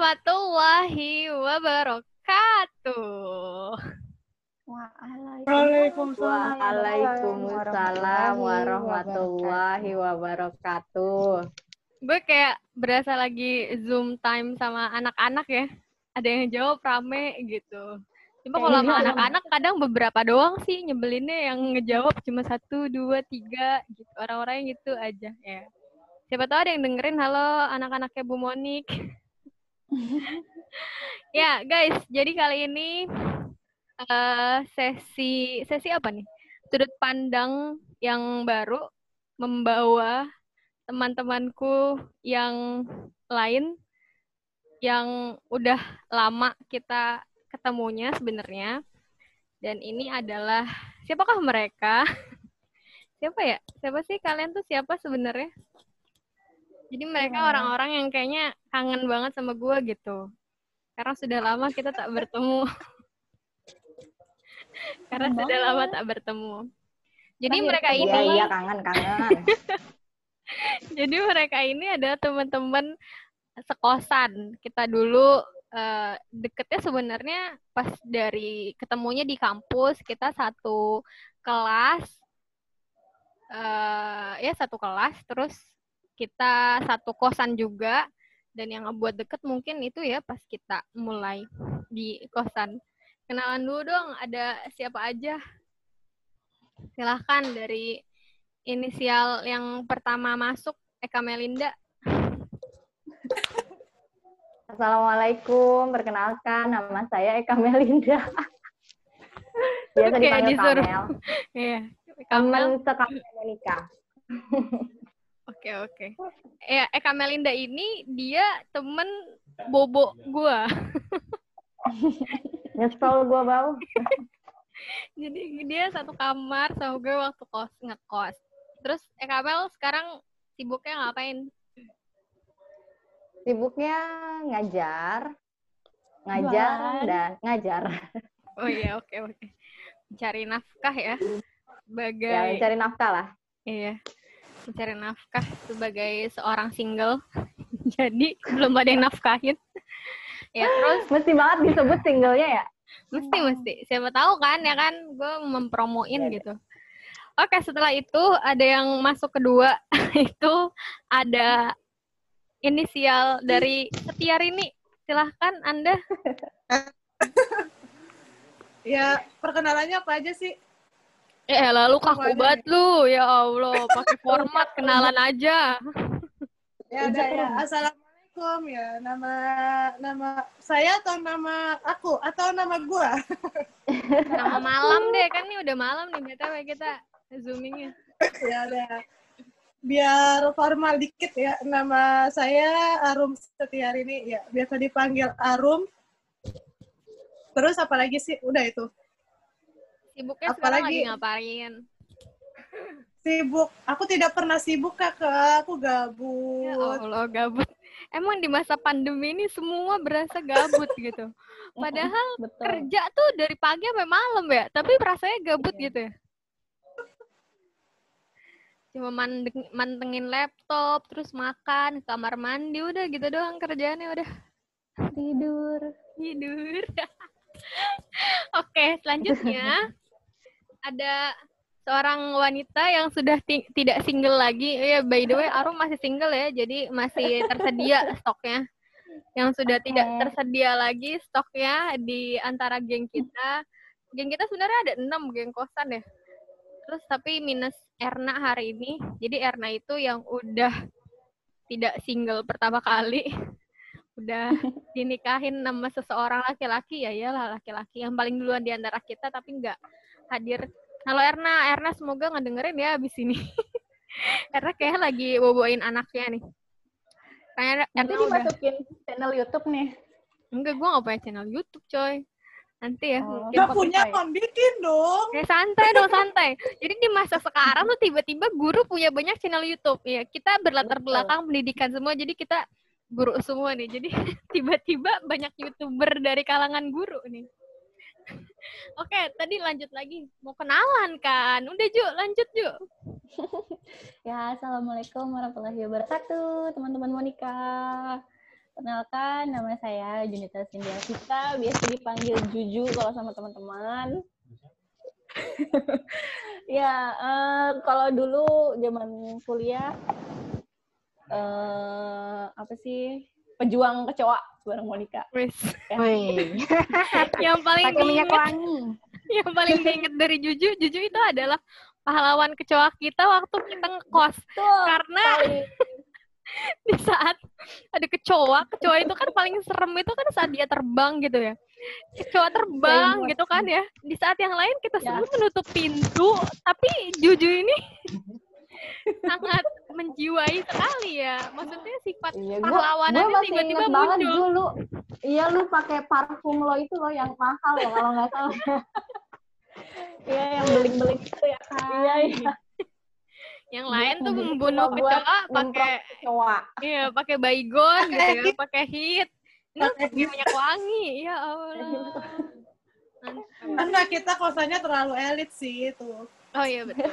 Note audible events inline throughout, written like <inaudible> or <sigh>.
warahmatullahi wabarakatuh. Waalaikumsalam. Waalaikumsalam warahmatullahi wabarakatuh. Gue kayak berasa lagi Zoom time sama anak-anak ya. Ada yang jawab rame gitu. Cuma kalau sama anak-anak kadang beberapa doang sih nyebelinnya yang ngejawab cuma satu, dua, tiga gitu. Orang-orangnya gitu aja ya. Siapa tahu ada yang dengerin, halo anak-anaknya Bu Monik. <laughs> ya guys, jadi kali ini uh, sesi sesi apa nih? Sudut pandang yang baru membawa teman-temanku yang lain yang udah lama kita ketemunya sebenarnya. Dan ini adalah siapakah mereka? <laughs> siapa ya? Siapa sih kalian tuh siapa sebenarnya? Jadi mereka iya. orang-orang yang kayaknya kangen banget sama gue gitu. Karena sudah lama kita tak bertemu. <laughs> Karena sudah lama tak bertemu. Jadi mereka ini Iya, iya kangen, kangen. <laughs> Jadi mereka ini adalah teman-teman sekosan. Kita dulu uh, deketnya sebenarnya pas dari ketemunya di kampus, kita satu kelas uh, ya satu kelas terus kita satu kosan juga dan yang ngebuat deket mungkin itu ya pas kita mulai di kosan. Kenalan dulu dong, ada siapa aja? Silahkan dari inisial yang pertama masuk, Eka Melinda. Assalamualaikum, perkenalkan nama saya Eka Melinda. Biasa dipanggil Kamel. Iya. Kamel sekali Monika. Oke oke. <laughs> Ya Eka Melinda ini dia temen bobo gua. <laughs> Nyesel gua bau. <laughs> Jadi dia satu kamar sama gue waktu kos ngekos. Terus Eka Mel sekarang sibuknya ngapain? Sibuknya ngajar, ngajar dan ngajar. Oh iya oke oke. Cari nafkah ya. Sebagai ya, cari nafkah lah. Iya mencari nafkah sebagai seorang single. <laughs> Jadi belum ada yang nafkahin. <laughs> ya terus mesti banget disebut singlenya ya. Mesti mesti. Siapa tahu kan ya kan gue mempromoin ya, gitu. Oke, setelah itu ada yang masuk kedua <laughs> itu ada inisial dari Setiarini. Silahkan Anda. ya, perkenalannya apa aja sih? Eh lalu kaku banget lu, ya Allah, pakai format <laughs> kenalan aja. Ya ada ya. Assalamualaikum ya. Nama nama saya atau nama aku atau nama gua? <laughs> nama malam deh, kan ini udah malam nih btw kita zoomingnya. ya ada. Biar formal dikit ya. Nama saya Arum setiap ini ya. Biasa dipanggil Arum. Terus apa lagi sih? Udah itu. Sibuknya Apalagi, sekarang lagi ngapain? Sibuk. Aku tidak pernah sibuk, Kakak. Aku gabut. Ya Allah, gabut. Emang di masa pandemi ini semua berasa gabut gitu. <laughs> Padahal Betul. kerja tuh dari pagi sampai malam ya, tapi rasanya gabut iya. gitu ya. Cuma mantengin laptop, terus makan, kamar mandi, udah gitu doang kerjaannya udah. Tidur. Tidur. <laughs> Oke, selanjutnya <laughs> ada seorang wanita yang sudah tidak single lagi. Ya, by the way, <laughs> Arum masih single ya, jadi masih tersedia stoknya. Yang sudah tidak tersedia lagi stoknya di antara geng kita. Geng kita sebenarnya ada enam geng kosan ya. Terus tapi minus Erna hari ini. Jadi Erna itu yang udah tidak single pertama kali. <laughs> Udah <laughs> dinikahin sama seseorang laki-laki ya iyalah laki-laki yang paling duluan di antara kita tapi nggak hadir. Halo Erna, Erna semoga ngedengerin ya abis ini. <laughs> Karena kayak lagi boboin anaknya nih. Kayaknya Erna udah... dimasukin channel YouTube nih. Enggak, gue gak punya channel YouTube, coy. Nanti ya. Oh. Gak punya kan bikin dong. Ya santai dong, santai. Jadi di masa sekarang tuh tiba-tiba guru punya banyak channel YouTube. Ya, kita berlatar belakang pendidikan semua, jadi kita guru semua nih. Jadi <laughs> tiba-tiba banyak YouTuber dari kalangan guru nih. Oke, tadi lanjut lagi. Mau kenalan kan? Udah, Ju. Lanjut, Ju. <laughs> ya, Assalamualaikum warahmatullahi wabarakatuh, teman-teman Monika. Perkenalkan, nama saya Junita Cynthia Sita, biasa dipanggil Juju kalau sama teman-teman. <laughs> ya, eh, kalau dulu zaman kuliah, eh, apa sih, pejuang kecoa bareng Monica. Wis. Wih, <laughs> yang paling pakai minyak wangi. <laughs> yang paling diinget dari Juju, Juju itu adalah pahlawan kecoa kita waktu kita ngekos. Karena <laughs> di saat ada kecoa, kecoa itu kan paling serem itu kan saat dia terbang gitu ya. Kecoa terbang gitu kan ya. Di saat yang lain kita Ya. semua menutup pintu, tapi Juju ini sangat menjiwai sekali ya. Maksudnya sifat Iya, gua, pahlawanannya gua masih tiba-tiba inget banget muncul. dulu. Iya, lu pakai parfum lo itu loh yang mahal ya kalau nggak salah. <laughs> Iya, yang beling-beling itu ya kan. Iya, iya. Yang lain tuh membunuh kecoa nyemprot pakai Kecoa. iya, pakai baygon gitu ya, pakai hit. Ini Pakai minyak wangi. Ya Allah. Mantap. Enggak, kita kosannya terlalu elit sih itu. Oh iya betul,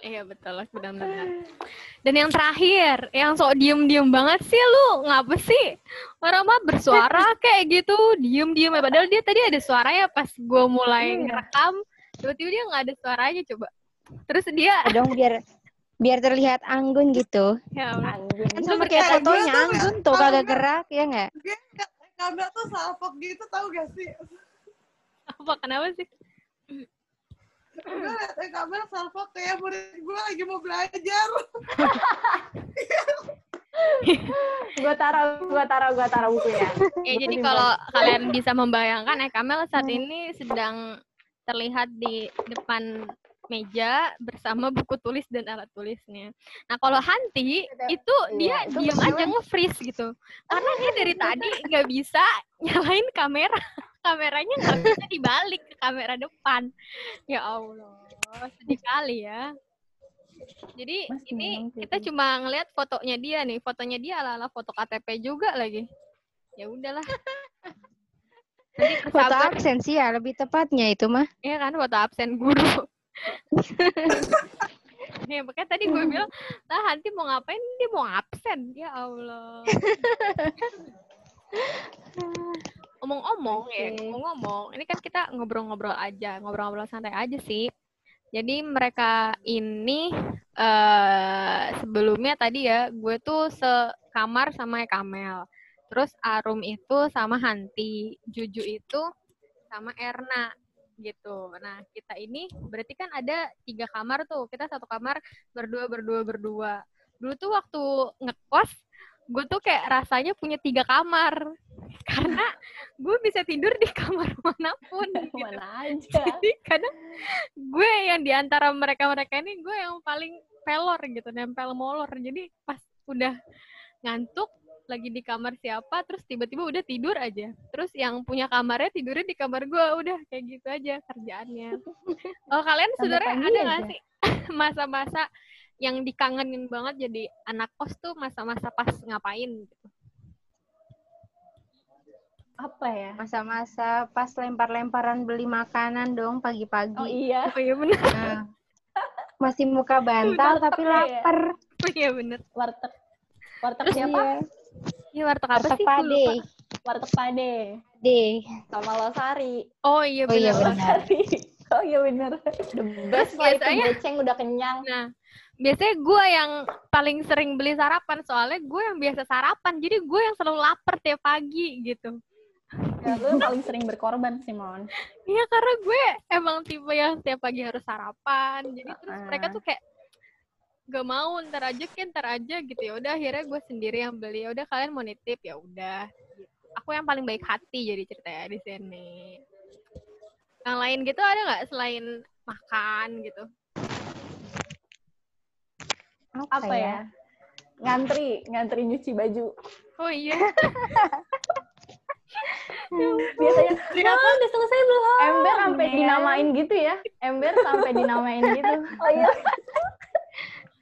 iya betul, benar-benar. Dan yang terakhir, yang sok diem-diem banget sih lu, ngapa sih? Orang mah bersuara <laughs> kayak gitu, diem-diem. Padahal dia tadi ada suaranya pas gue mulai Iya. ngerekam, tiba-tiba dia nggak ada suaranya coba. Terus dia, Dong biar biar terlihat anggun gitu. ya Allah. Anjing. Kan Itu sama kayak fotonya tuh anggun tuh kagak gerak ya nggak? Dia kamera tuh salfok gitu tau gak sih? apa kenapa sih? Gue liat eh, kamera salfok kayak murid gue lagi mau belajar. Gua taruh, gua taruh, gua taruh bukunya. Ya, jadi Betul, kalau kalian bisa membayangkan, eh Kamel saat ini sedang terlihat di depan meja bersama buku tulis dan alat tulisnya. Nah, kalau Hanti itu dia Iya, itu diam aja nge-freeze gitu. Karena dia dari tadi nggak bisa nyalain kamera. Kameranya nggak bisa dibalik ke kamera depan. Ya Allah, sedih kali ya. Jadi Masih ini kita cuma ngelihat fotonya dia nih. Fotonya dia ala-ala foto KTP juga lagi. Ya udahlah. Nanti Foto absen sih ya lebih tepatnya itu mah. Iya kan foto absen guru. <laughs> Ya, makanya tadi gue bilang, nah Hanti mau ngapain? Dia mau absen. Ya Allah. <laughs> Omong-omong ya, Oke. ngomong-ngomong. Ini kan kita ngobrol-ngobrol aja, ngobrol-ngobrol santai aja sih. Jadi mereka ini eh sebelumnya tadi ya, gue tuh sekamar sama Kamel. Terus Arum itu sama Hanti, Juju itu sama Erna gitu. Nah kita ini berarti kan ada tiga kamar tuh. Kita satu kamar berdua berdua berdua. Dulu tuh waktu ngekos, gue tuh kayak rasanya punya tiga kamar <laughs> karena gue bisa tidur di kamar <laughs> mana pun. <laughs> Gitu. Mana aja. Jadi kadang gue yang di antara mereka-mereka ini gue yang paling pelor gitu, nempel molor. Jadi pas udah ngantuk lagi di kamar siapa, terus tiba-tiba udah tidur aja. Terus yang punya kamarnya tidurnya di kamar gue, udah kayak gitu aja kerjaannya. Oh kalian sebenarnya ada nggak sih masa-masa yang dikangenin banget jadi anak kos tuh masa-masa pas ngapain gitu? Apa ya? Masa-masa pas lempar-lemparan beli makanan dong pagi-pagi. Oh iya. Oh iya bener, Nah, masih muka bantal tapi Iya. lapar. oh iya bener. Warteg. Warteg Terus siapa? iya, Ini warteg apa Warteg sih? Pade. Warteg Pade. Deh. Sama Losari. Oh iya Oh iya, bener. bener. Losari. Oh iya bener. The best lah itu biasanya- beceng udah kenyang. Nah, biasanya gue yang paling sering beli sarapan soalnya gue yang biasa sarapan jadi gue yang selalu lapar tiap pagi gitu Ya, lu yang paling sering berkorban, Simon. Iya karena gue emang tipe yang tiap pagi harus sarapan jadi terus Uh-uh. mereka tuh kayak gak mau ntar aja kan ntar aja gitu ya udah akhirnya gue sendiri yang beli ya udah kalian mau nitip ya udah gitu. aku yang paling baik hati jadi ceritanya di sini yang lain gitu ada nggak selain makan gitu Apa ya? Ngantri, ngantri nyuci baju. oh iya <laughs> Biasanya? "Ma, udah selesai belum? Ember sampai dinamain gitu ya. Ember sampai dinamain gitu. <laughs> Oh iya.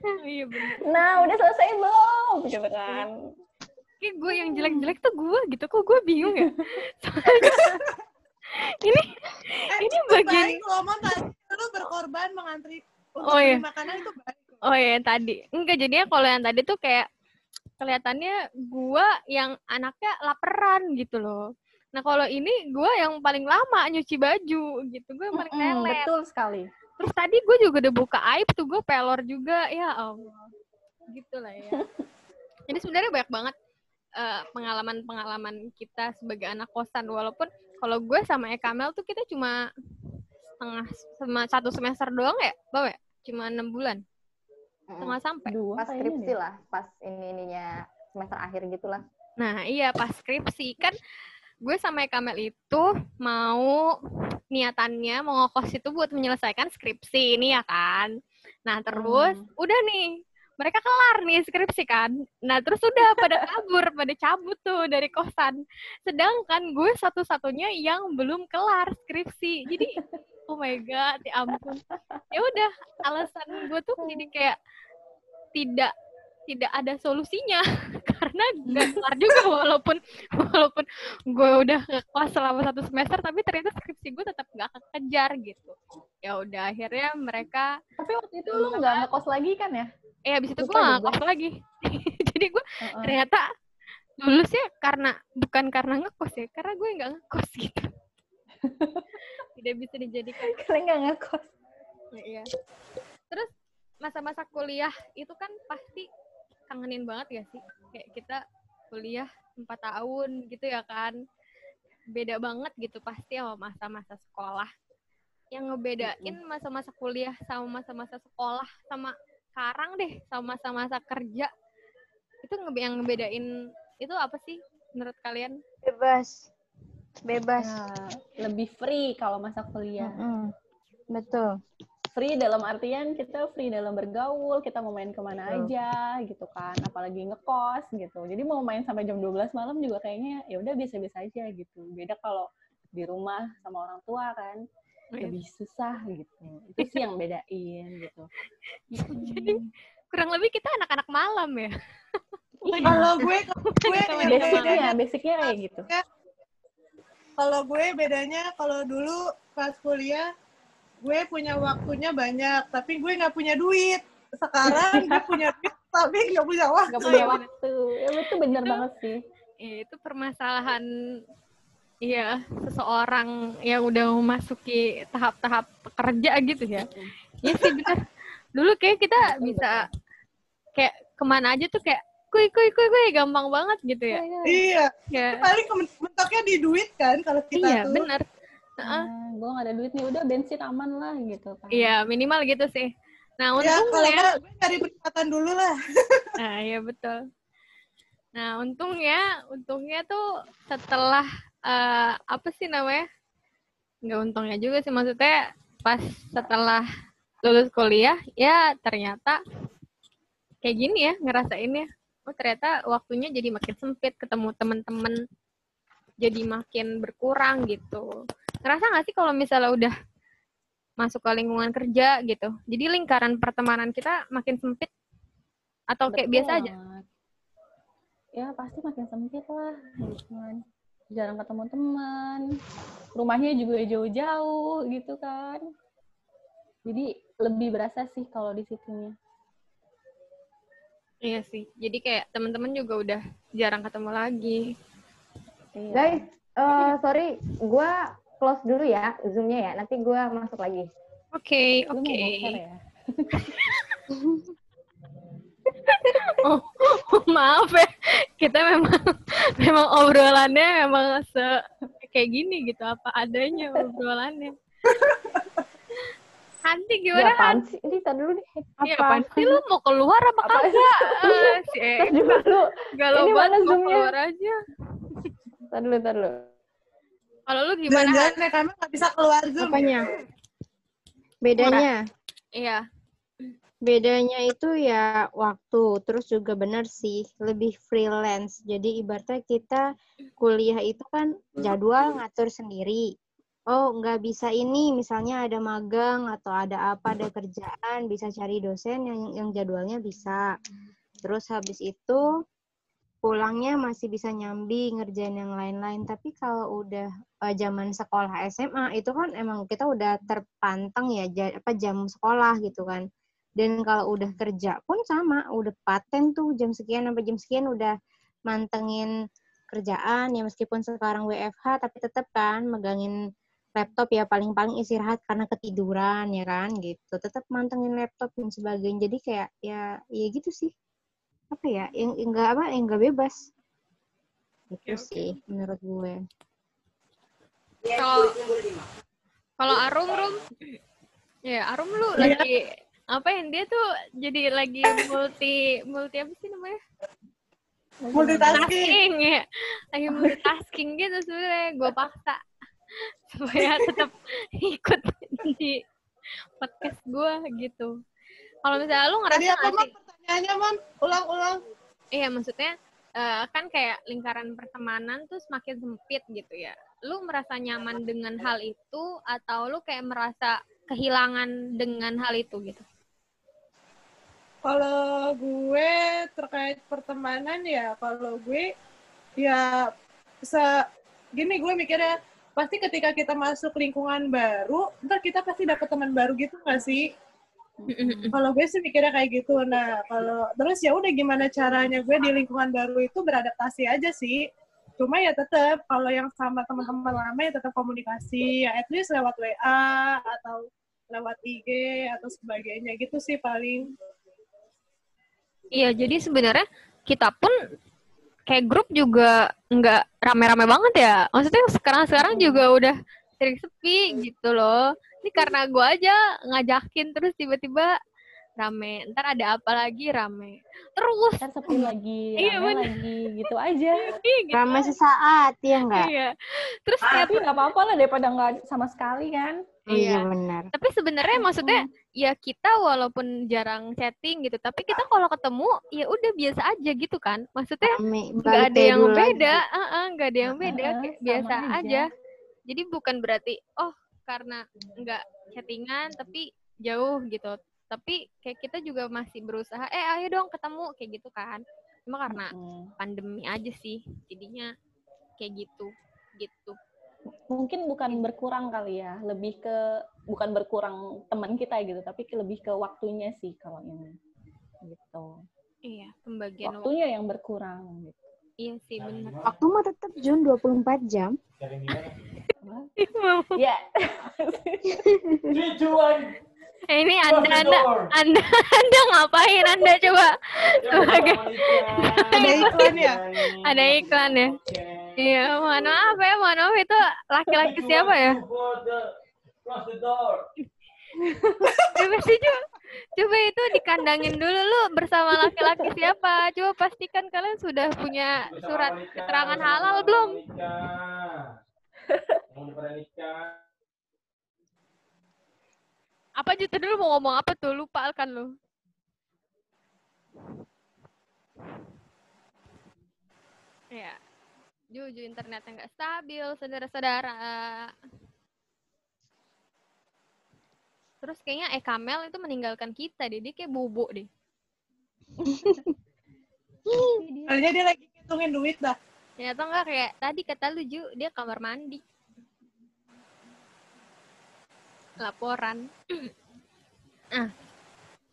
oh iya bener Nah, udah selesai belum? Gitu kan. kayak gue yang jelek-jelek tuh gue gitu kok gue bingung ya <laughs> ini Eh, ini bagian baik Mam. Tadi lu berkorban mengantri untuk Oh, iya. makanan itu baik. oh ya yang tadi enggak jadinya kalau yang tadi tuh kayak kelihatannya gua yang anaknya laperan gitu loh. Nah kalau ini gua yang paling lama nyuci baju gitu, gue yang paling lelet. betul sekali. Terus tadi gue juga udah buka aib tuh gue pelor juga ya Allah. Gitu lah ya. <laughs> Jadi sebenarnya banyak banget eh, pengalaman-pengalaman kita sebagai anak kosan walaupun kalau gue sama Ekamel tuh kita cuma setengah sama satu semester doang ya, bawa ya? Cuma enam bulan, setengah sampai. Dua Pas kayaknya skripsi deh. lah, pas ini ininya semester akhir gitulah. Nah iya pas skripsi kan gue sama Kamel itu mau niatannya mau ngekos itu buat menyelesaikan skripsi ini ya kan. Nah terus udah nih mereka kelar nih skripsi kan. Nah terus udah pada kabur, pada cabut tuh dari kosan. Sedangkan gue satu-satunya yang belum kelar skripsi. Jadi oh my god, ya ampun. Ya udah alasan gue tuh jadi kayak tidak tidak ada solusinya <laughs> karena gak kelar juga walaupun walaupun gue udah ke kelas selama satu semester tapi ternyata skripsi gue tetap gak kekejar gitu ya udah akhirnya mereka Tapi waktu itu lu nggak ngekos lagi kan ya? eh habis itu gue ngekos lagi <laughs> jadi gue Heeh. ternyata lulusnya karena bukan karena ngekos ya karena gue nggak ngekos gitu <laughs> tidak bisa dijadikan Kalian nggak ngekos. Iya. Terus masa-masa kuliah itu kan pasti kangenin banget ya sih? Kayak kita kuliah empat tahun gitu ya kan. Beda banget gitu pasti sama masa-masa sekolah. Yang ngebedain masa-masa kuliah sama masa-masa sekolah sama sekarang deh sama masa-masa kerja. Itu yang ngebedain itu apa sih menurut kalian? Bebas. Bebas. Ya, lebih free kalau masa kuliah. Mm-mm. Betul. Free dalam artian kita free dalam bergaul, kita mau main ke mana Betul. aja gitu kan, apalagi ngekos gitu. Jadi mau main sampai jam 12 malam juga kayaknya ya udah biasa-biasa aja gitu. Beda kalau di rumah sama orang tua kan lebih susah gitu. Itu sih yang bedain gitu. Jadi kurang lebih kita anak-anak malam ya. Kalau gue, gue basicnya, basicnya kayak gitu. kalau gue bedanya kalau dulu pas kuliah gue punya waktunya banyak, tapi gue nggak punya duit. Sekarang gue punya duit, <laughs> tapi nggak punya waktu. Gak punya waktu. Ya, itu bener Itu- banget sih. Ya, itu permasalahan Iya, seseorang yang udah memasuki tahap-tahap kerja gitu ya. Iya sih benar. Dulu kayak kita bisa kayak ke mana aja tuh kayak kuy kuy kuy kuy gampang banget gitu ya. Iya, Ya, paling mentoknya di duit kan kalau kita iya tuh. benar. Heeh. Nah, gue gak ada duit nih, udah bensin aman lah gitu kan. Iya minimal gitu sih. Nah Ya, kalau untungnya, nggak, gue cari peringatan dulu lah. <laughs> nah iya betul. Nah untungnya, untungnya tuh setelah eh, apa sih namanya? Nggak untungnya juga sih maksudnya pas setelah lulus kuliah ya ternyata kayak gini ya ngerasainnya. Oh ternyata waktunya jadi makin sempit ketemu teman-teman jadi makin berkurang gitu. Ngerasa nggak sih kalau misalnya udah masuk ke lingkungan kerja gitu. Jadi lingkaran pertemanan kita makin sempit atau kayak Betul biasa aja? Ya pasti makin sempit lah, kan. Jarang ketemu teman, rumahnya juga jauh-jauh gitu kan. Jadi lebih berasa sih kalau di situnya. Iya sih. Jadi kayak teman-teman juga udah jarang ketemu lagi. Iya. Guys, eh, sorry, gua close dulu ya zoomnya ya. Nanti gua masuk lagi. Oke, oke. ya? <laughs> Oh, <laughs> maaf ya. Kita memang memang obrolannya memang se kayak gini gitu apa adanya obrolannya. <laughs> Hanti Ya, gimana apaan Han? sih? Ini tadi dulu deh. Iya, apaan sih lu mau keluar apa Apa? kagak? Eh, si eh, juga lu. galau banget mau zoomnya? keluar aja. Tadi dulu, tadi dulu. Kalau lu gimana? Ya, kami nggak bisa keluar Zoom. Apanya? Bedanya, Iya. bedanya itu ya waktu, terus juga benar sih lebih freelance. Jadi ibaratnya kita kuliah itu kan jadwal ngatur sendiri. Oh, nggak bisa ini, misalnya ada magang atau ada apa, ada kerjaan, bisa cari dosen yang yang jadwalnya bisa. Terus habis itu pulangnya masih bisa nyambi ngerjain yang lain-lain. Tapi kalau udah eh, zaman sekolah SMA itu kan emang kita udah terpantang ya apa jam sekolah gitu kan. Dan kalau udah kerja pun sama, udah paten tuh jam sekian sampai jam sekian udah mantengin kerjaan ya meskipun sekarang WFH tapi tetap kan megangin laptop ya paling-paling istirahat karena ketiduran ya kan gitu tetap mantengin laptop dan sebagainya jadi kayak ya ya gitu sih apa ya yang enggak apa yang enggak bebas itu Oke, oke. sih menurut gue Kalau kalau Arum Rum, ya Arum lu Iya. lagi apa yang dia tuh jadi lagi multi multi apa sih namanya? Multitasking. Tasking ya, lagi multitasking gitu sebenarnya gue paksa <laughs> supaya tetap ikut di podcast gue gitu. Kalau misalnya lu ngerasa Tadi apa? Pertanyaannya Mon? Ulang-ulang. Iya, maksudnya eh, kan kayak lingkaran pertemanan tuh semakin sempit gitu ya. Lu merasa nyaman dengan hal itu atau lu kayak merasa kehilangan dengan hal itu gitu? Kalau gue terkait pertemanan ya, kalau gue ya se gini gue mikirnya pasti ketika kita masuk lingkungan baru, ntar kita pasti dapet teman baru gitu nggak sih? Kalau gue sih mikirnya kayak gitu. Nah, kalau terus ya udah gimana caranya gue di lingkungan baru itu beradaptasi aja sih. Cuma ya tetap kalau yang sama teman-teman lama ya tetap komunikasi, ya at least lewat WA atau lewat IG atau sebagainya gitu sih paling. Iya, jadi sebenarnya kita pun kayak grup juga nggak rame-rame banget ya. Maksudnya sekarang-sekarang juga udah sering sepi gitu loh. Ini karena gue aja ngajakin terus tiba-tiba rame. Ntar ada apa lagi rame. Terus. Ntar sepi lagi, Iya, rame bener. lagi, gitu aja. <laughs> Iya, gitu. ramai sesaat ya enggak Iya. Terus kayak Tapi nggak apa-apa lah daripada nggak sama sekali kan. iya Iya. benar tapi sebenarnya maksudnya ya kita walaupun jarang chatting gitu, tapi kita kalau ketemu ya udah biasa aja gitu kan. Maksudnya rame nggak ada yang beda, Heeh, nggak ada yang beda, sama biasa aja. aja. Jadi bukan berarti oh karena nggak chattingan tapi jauh gitu. Tapi kayak kita juga masih berusaha, eh ayo dong ketemu kayak gitu kan. Cuma karena Hmm. pandemi aja sih, jadinya kayak gitu, gitu. Mungkin bukan berkurang kali ya, lebih ke bukan berkurang teman kita gitu, tapi ke- lebih ke waktunya sih kalau ini. Gitu. Iya, pembagian waktu. Waktunya yang berkurang gitu. Iya sih benar. waktu mah tetap Jun 24 jam. Ya, <laughs> Eh, ini anda, anda, anda, anda ngapain anda coba? Sebagai Ada iklan ya? ada iklan ya? Iya, mohon maaf ya, mohon maaf. Itu laki-laki siapa ya? Coba sih coba, coba itu dikandangin dulu lu bersama laki-laki siapa? Coba pastikan kalian sudah punya surat keterangan halal belum? Apa juta dulu mau ngomong apa tuh? Lupa kan lu? Ya, Juju internetnya nggak stabil, saudara-saudara. Terus kayaknya Ekamel itu meninggalkan kita deh, dia kayak bobo deh. <laughs> Kayaknya dia lagi ngitungin duit dah. Ternyata enggak kayak tadi kata lu Ju, dia kamar mandi. Laporan. <clears throat> ah,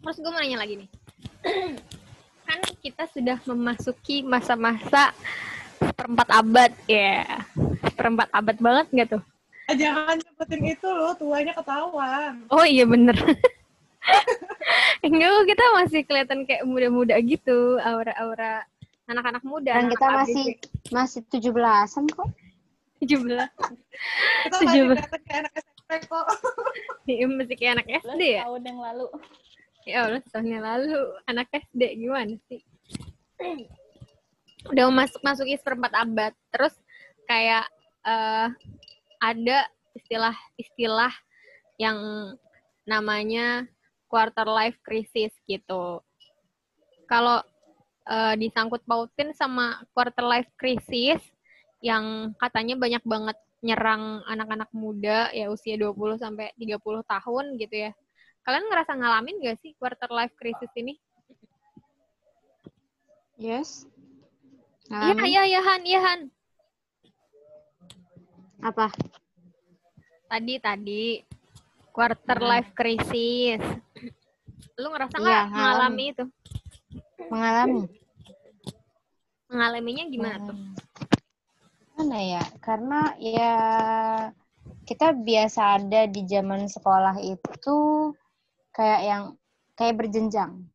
terus gue mau nanya lagi nih. <clears throat> kan kita sudah memasuki masa-masa seperempat abad ya. Seperempat abad banget nggak tuh? Eh, jangan nyebutin itu loh, tuanya ketahuan. Oh iya bener. <laughs> Enggak, kita masih kelihatan kayak muda-muda gitu, aura-aura anak-anak muda. dan anak kita masih masih 17-an kok 17. Kita Tujuh masih kayak anak SMP kok. <laughs> Iya, masih kayak anak SD ya? tahun yang lalu. Ya Allah, tahun yang lalu anak SD gimana sih? Udah masuk masuki seperempat abad, terus kayak eh, ada istilah-istilah yang namanya quarter life crisis gitu. Kalau eh, disangkut pautin sama quarter life crisis yang katanya banyak banget nyerang anak-anak muda ya usia 20 sampai 30 tahun gitu ya. Kalian ngerasa ngalamin gak sih quarter life crisis ini? yes Iya, iya, iya, Han, iya, Han. Apa Tadi, tadi. Quarter Hmm. life crisis. Lu ngerasa Iya, nggak ngalami. mengalami itu? Mengalami. Mengalaminya gimana tuh? Hmm. Mana ya? Karena ya kita biasa ada di zaman sekolah itu kayak yang kayak berjenjang.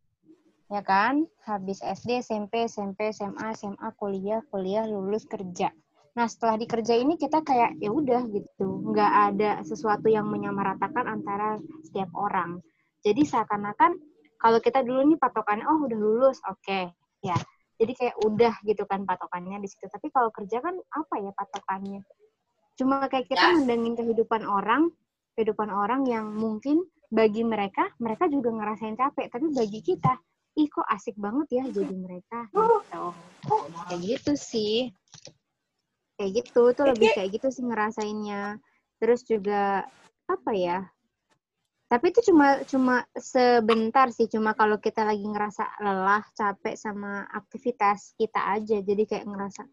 Ya kan? Habis SD, SMP, SMP, SMA, SMA, kuliah, kuliah, lulus kerja. Nah, setelah di kerja ini kita kayak ya udah gitu, nggak ada sesuatu yang menyamaratakan antara setiap orang. Jadi seakan-akan kalau kita dulu nih patokannya oh udah lulus, oke. Ya, jadi kayak udah gitu kan patokannya di situ. Tapi kalau kerja kan apa ya patokannya? Cuma kayak kita mendengin kehidupan orang kehidupan orang yang mungkin bagi mereka mereka juga ngerasain capek. Tapi bagi kita ih kok asik banget ya jadi mereka. Gitu. Kayak gitu sih kayak gitu. Tuh lebih kayak gitu sih ngerasainnya. Terus juga apa ya tapi itu cuma cuma sebentar sih. Cuma kalau kita lagi ngerasa lelah capek sama aktivitas kita aja. Jadi kayak ngerasa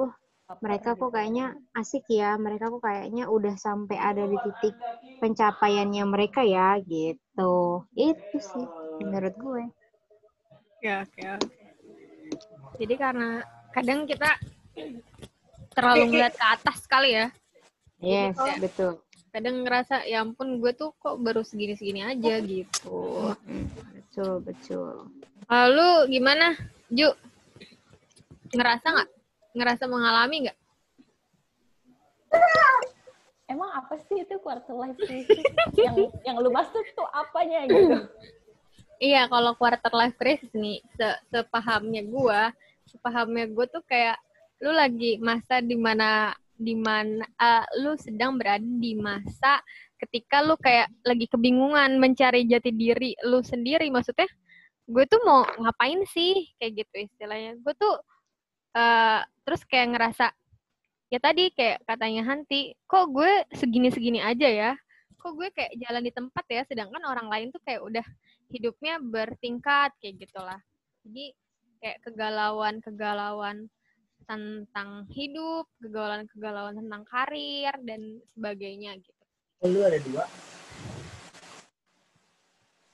wah mereka kok kayaknya asik ya. Mereka kok kayaknya udah sampai ada di titik pencapaiannya mereka ya gitu. Itu sih menurut gue. Ya, oke, oke. Jadi karena kadang kita terlalu ngeliat ke atas kali ya. yes betul Kadang ngerasa, ya ampun gue tuh kok baru segini-segini aja gitu. Mm, betul betul Lalu gimana, Ju? Ngerasa nggak? Ngerasa mengalami nggak? Emang apa sih itu quarter life crisis? yang yang lu maksud tuh apanya gitu? Iya, kalau quarter life crisis nih, se sepahamnya gue, sepahamnya gue tuh kayak lu lagi masa di mana di mana eh, lu sedang berada di masa ketika lu kayak lagi kebingungan mencari jati diri lu sendiri. Maksudnya gue tuh mau ngapain sih? Kayak gitu istilahnya. Gue tuh eh terus kayak ngerasa ya tadi kayak katanya Hanti kok gue segini-segini aja ya? Kok gue kayak jalan di tempat ya? Sedangkan orang lain tuh kayak udah hidupnya bertingkat kayak gitulah. Jadi kayak kegalauan kegalauan tentang hidup kegalauan kegalauan tentang karir dan sebagainya gitu Lu ada dua.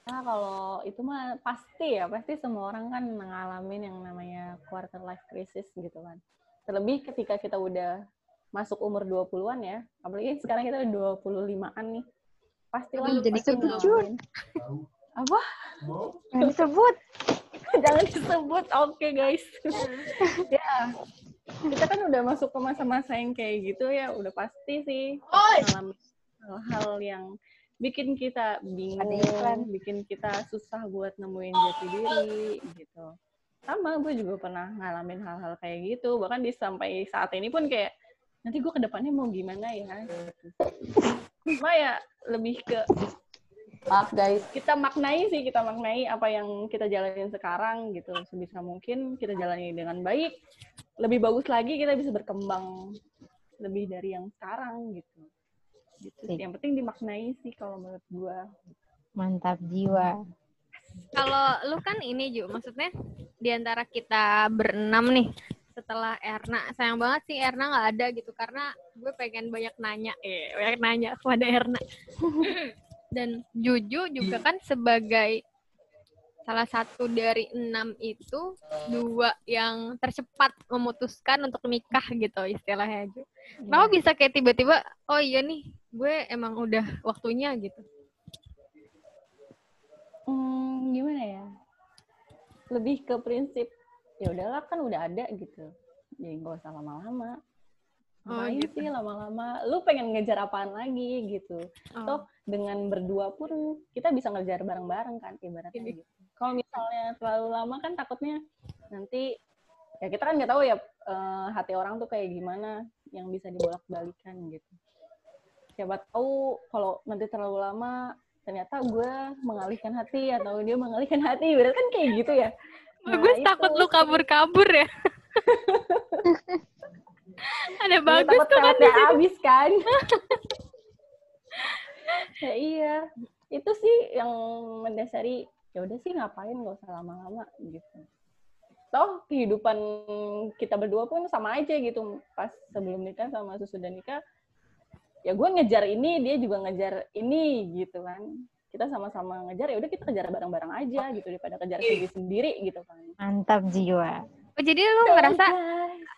Nah, kalau itu mah pasti ya, pasti semua orang kan ngalamin yang namanya quarter life crisis gitu kan. Terlebih ketika kita udah masuk umur 20-an ya, apalagi sekarang kita udah 25-an nih. Pasti lah jadi pasti sebut. Apa? Jangan disebut <laughs> Jangan disebut. Oke, guys. <laughs> ya. Kita kan udah masuk ke masa-masa yang kayak gitu ya, udah pasti sih ngalamin hal-hal yang bikin kita bingung, bikin kita susah buat nemuin jati diri gitu. Sama, gue juga pernah ngalamin hal-hal kayak gitu. Bahkan di sampai saat ini pun kayak nanti gue ke depannya mau gimana ya? Gitu. Cuma ya lebih ke maaf guys, kita maknai sih, kita maknai apa yang kita jalanin sekarang gitu. Sebisa mungkin kita jalani dengan baik. Lebih bagus lagi kita bisa berkembang lebih dari yang sekarang gitu. Gitu sih. Yang penting dimaknai sih kalau menurut gue. mantap jiwa kalau lu kan ini Ju maksudnya di antara kita berenam nih setelah Erna sayang banget sih Erna nggak ada gitu karena gue pengen banyak nanya eh banyak nanya kepada Erna <laughs> dan Juju juga kan sebagai salah satu dari enam itu dua yang tercepat memutuskan untuk nikah gitu istilahnya Ju. Kenapa bisa kayak tiba-tiba oh iya nih gue emang udah waktunya gitu. Hmm, gimana ya? Lebih ke prinsip ya udahlah kan udah ada gitu. Jadi nggak usah lama-lama. Oh, gitu. sih lama-lama? Lu pengen ngejar apaan lagi gitu. Oh. Toh dengan berdua pun kita bisa ngejar bareng-bareng kan ibaratnya Iya. gitu. Kalau misalnya terlalu lama kan takutnya nanti ya kita kan nggak tahu ya eh, hati orang tuh kayak gimana yang bisa dibolak-balikan gitu. Siapa tahu kalau nanti terlalu lama ternyata gue mengalihkan hati atau dia mengalihkan hati, berarti kan kayak gitu ya. Nah, Bagus itu takut lu kabur-kabur ya. <laughs> Ada bagus tuh kan di habis kan. <laughs> ya iya. Itu sih yang mendasari ya udah sih ngapain gak usah lama-lama gitu. Toh kehidupan kita berdua pun sama aja gitu. Pas sebelum nikah sama sesudah nikah ya gue ngejar ini, dia juga ngejar ini gitu kan. kita sama-sama ngejar ya udah kita kejar bareng-bareng aja gitu daripada kejar sendiri-sendiri gitu kan Mantap jiwa. Oh, jadi lu ngerasa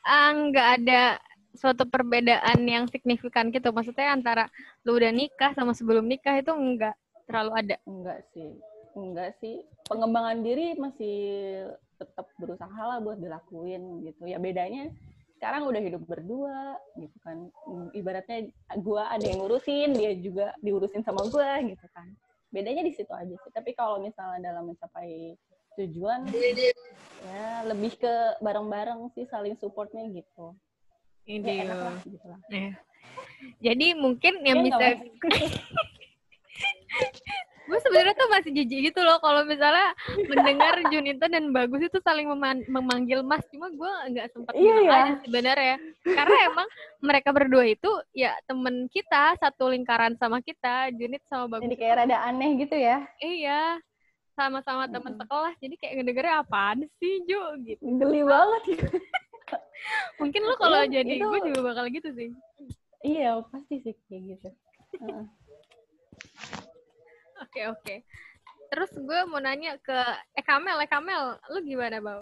ah, nggak ada suatu perbedaan yang signifikan gitu. Maksudnya antara lu udah nikah sama sebelum nikah itu enggak terlalu ada. enggak sih enggak sih. Pengembangan diri masih tetap berusaha lah buat dilakuin gitu. Ya bedanya sekarang udah hidup berdua gitu kan. Ibaratnya gua ada yang ngurusin dia juga diurusin sama gua gitu kan. Bedanya di situ aja sih. Tapi kalau misalnya dalam mencapai tujuan ya lebih ke bareng-bareng sih saling supportnya gitu. Ya Ini. enak lah gitu lah. Iya. Jadi mungkin yang nggak, <laughs> bisa gue sebenarnya tuh masih jijik gitu loh kalau misalnya mendengar Junita dan Bagus itu saling meman- memanggil Mas cuma gue nggak sempat Iya, bilang ya. sebenarnya karena emang mereka berdua itu ya temen kita satu lingkaran sama kita Junit sama Bagus jadi kayak rada aneh gitu ya iya sama-sama teman Mm-mm. sekelas jadi kayak ngedengernya apaan sih Jo gitu geli banget gitu. mungkin lo kalau Iya, jadi itu- gue juga bakal gitu sih iya pasti sih kayak gitu. Oke oke. Terus gue mau nanya ke Ekamel, Ekamel, lu gimana bau?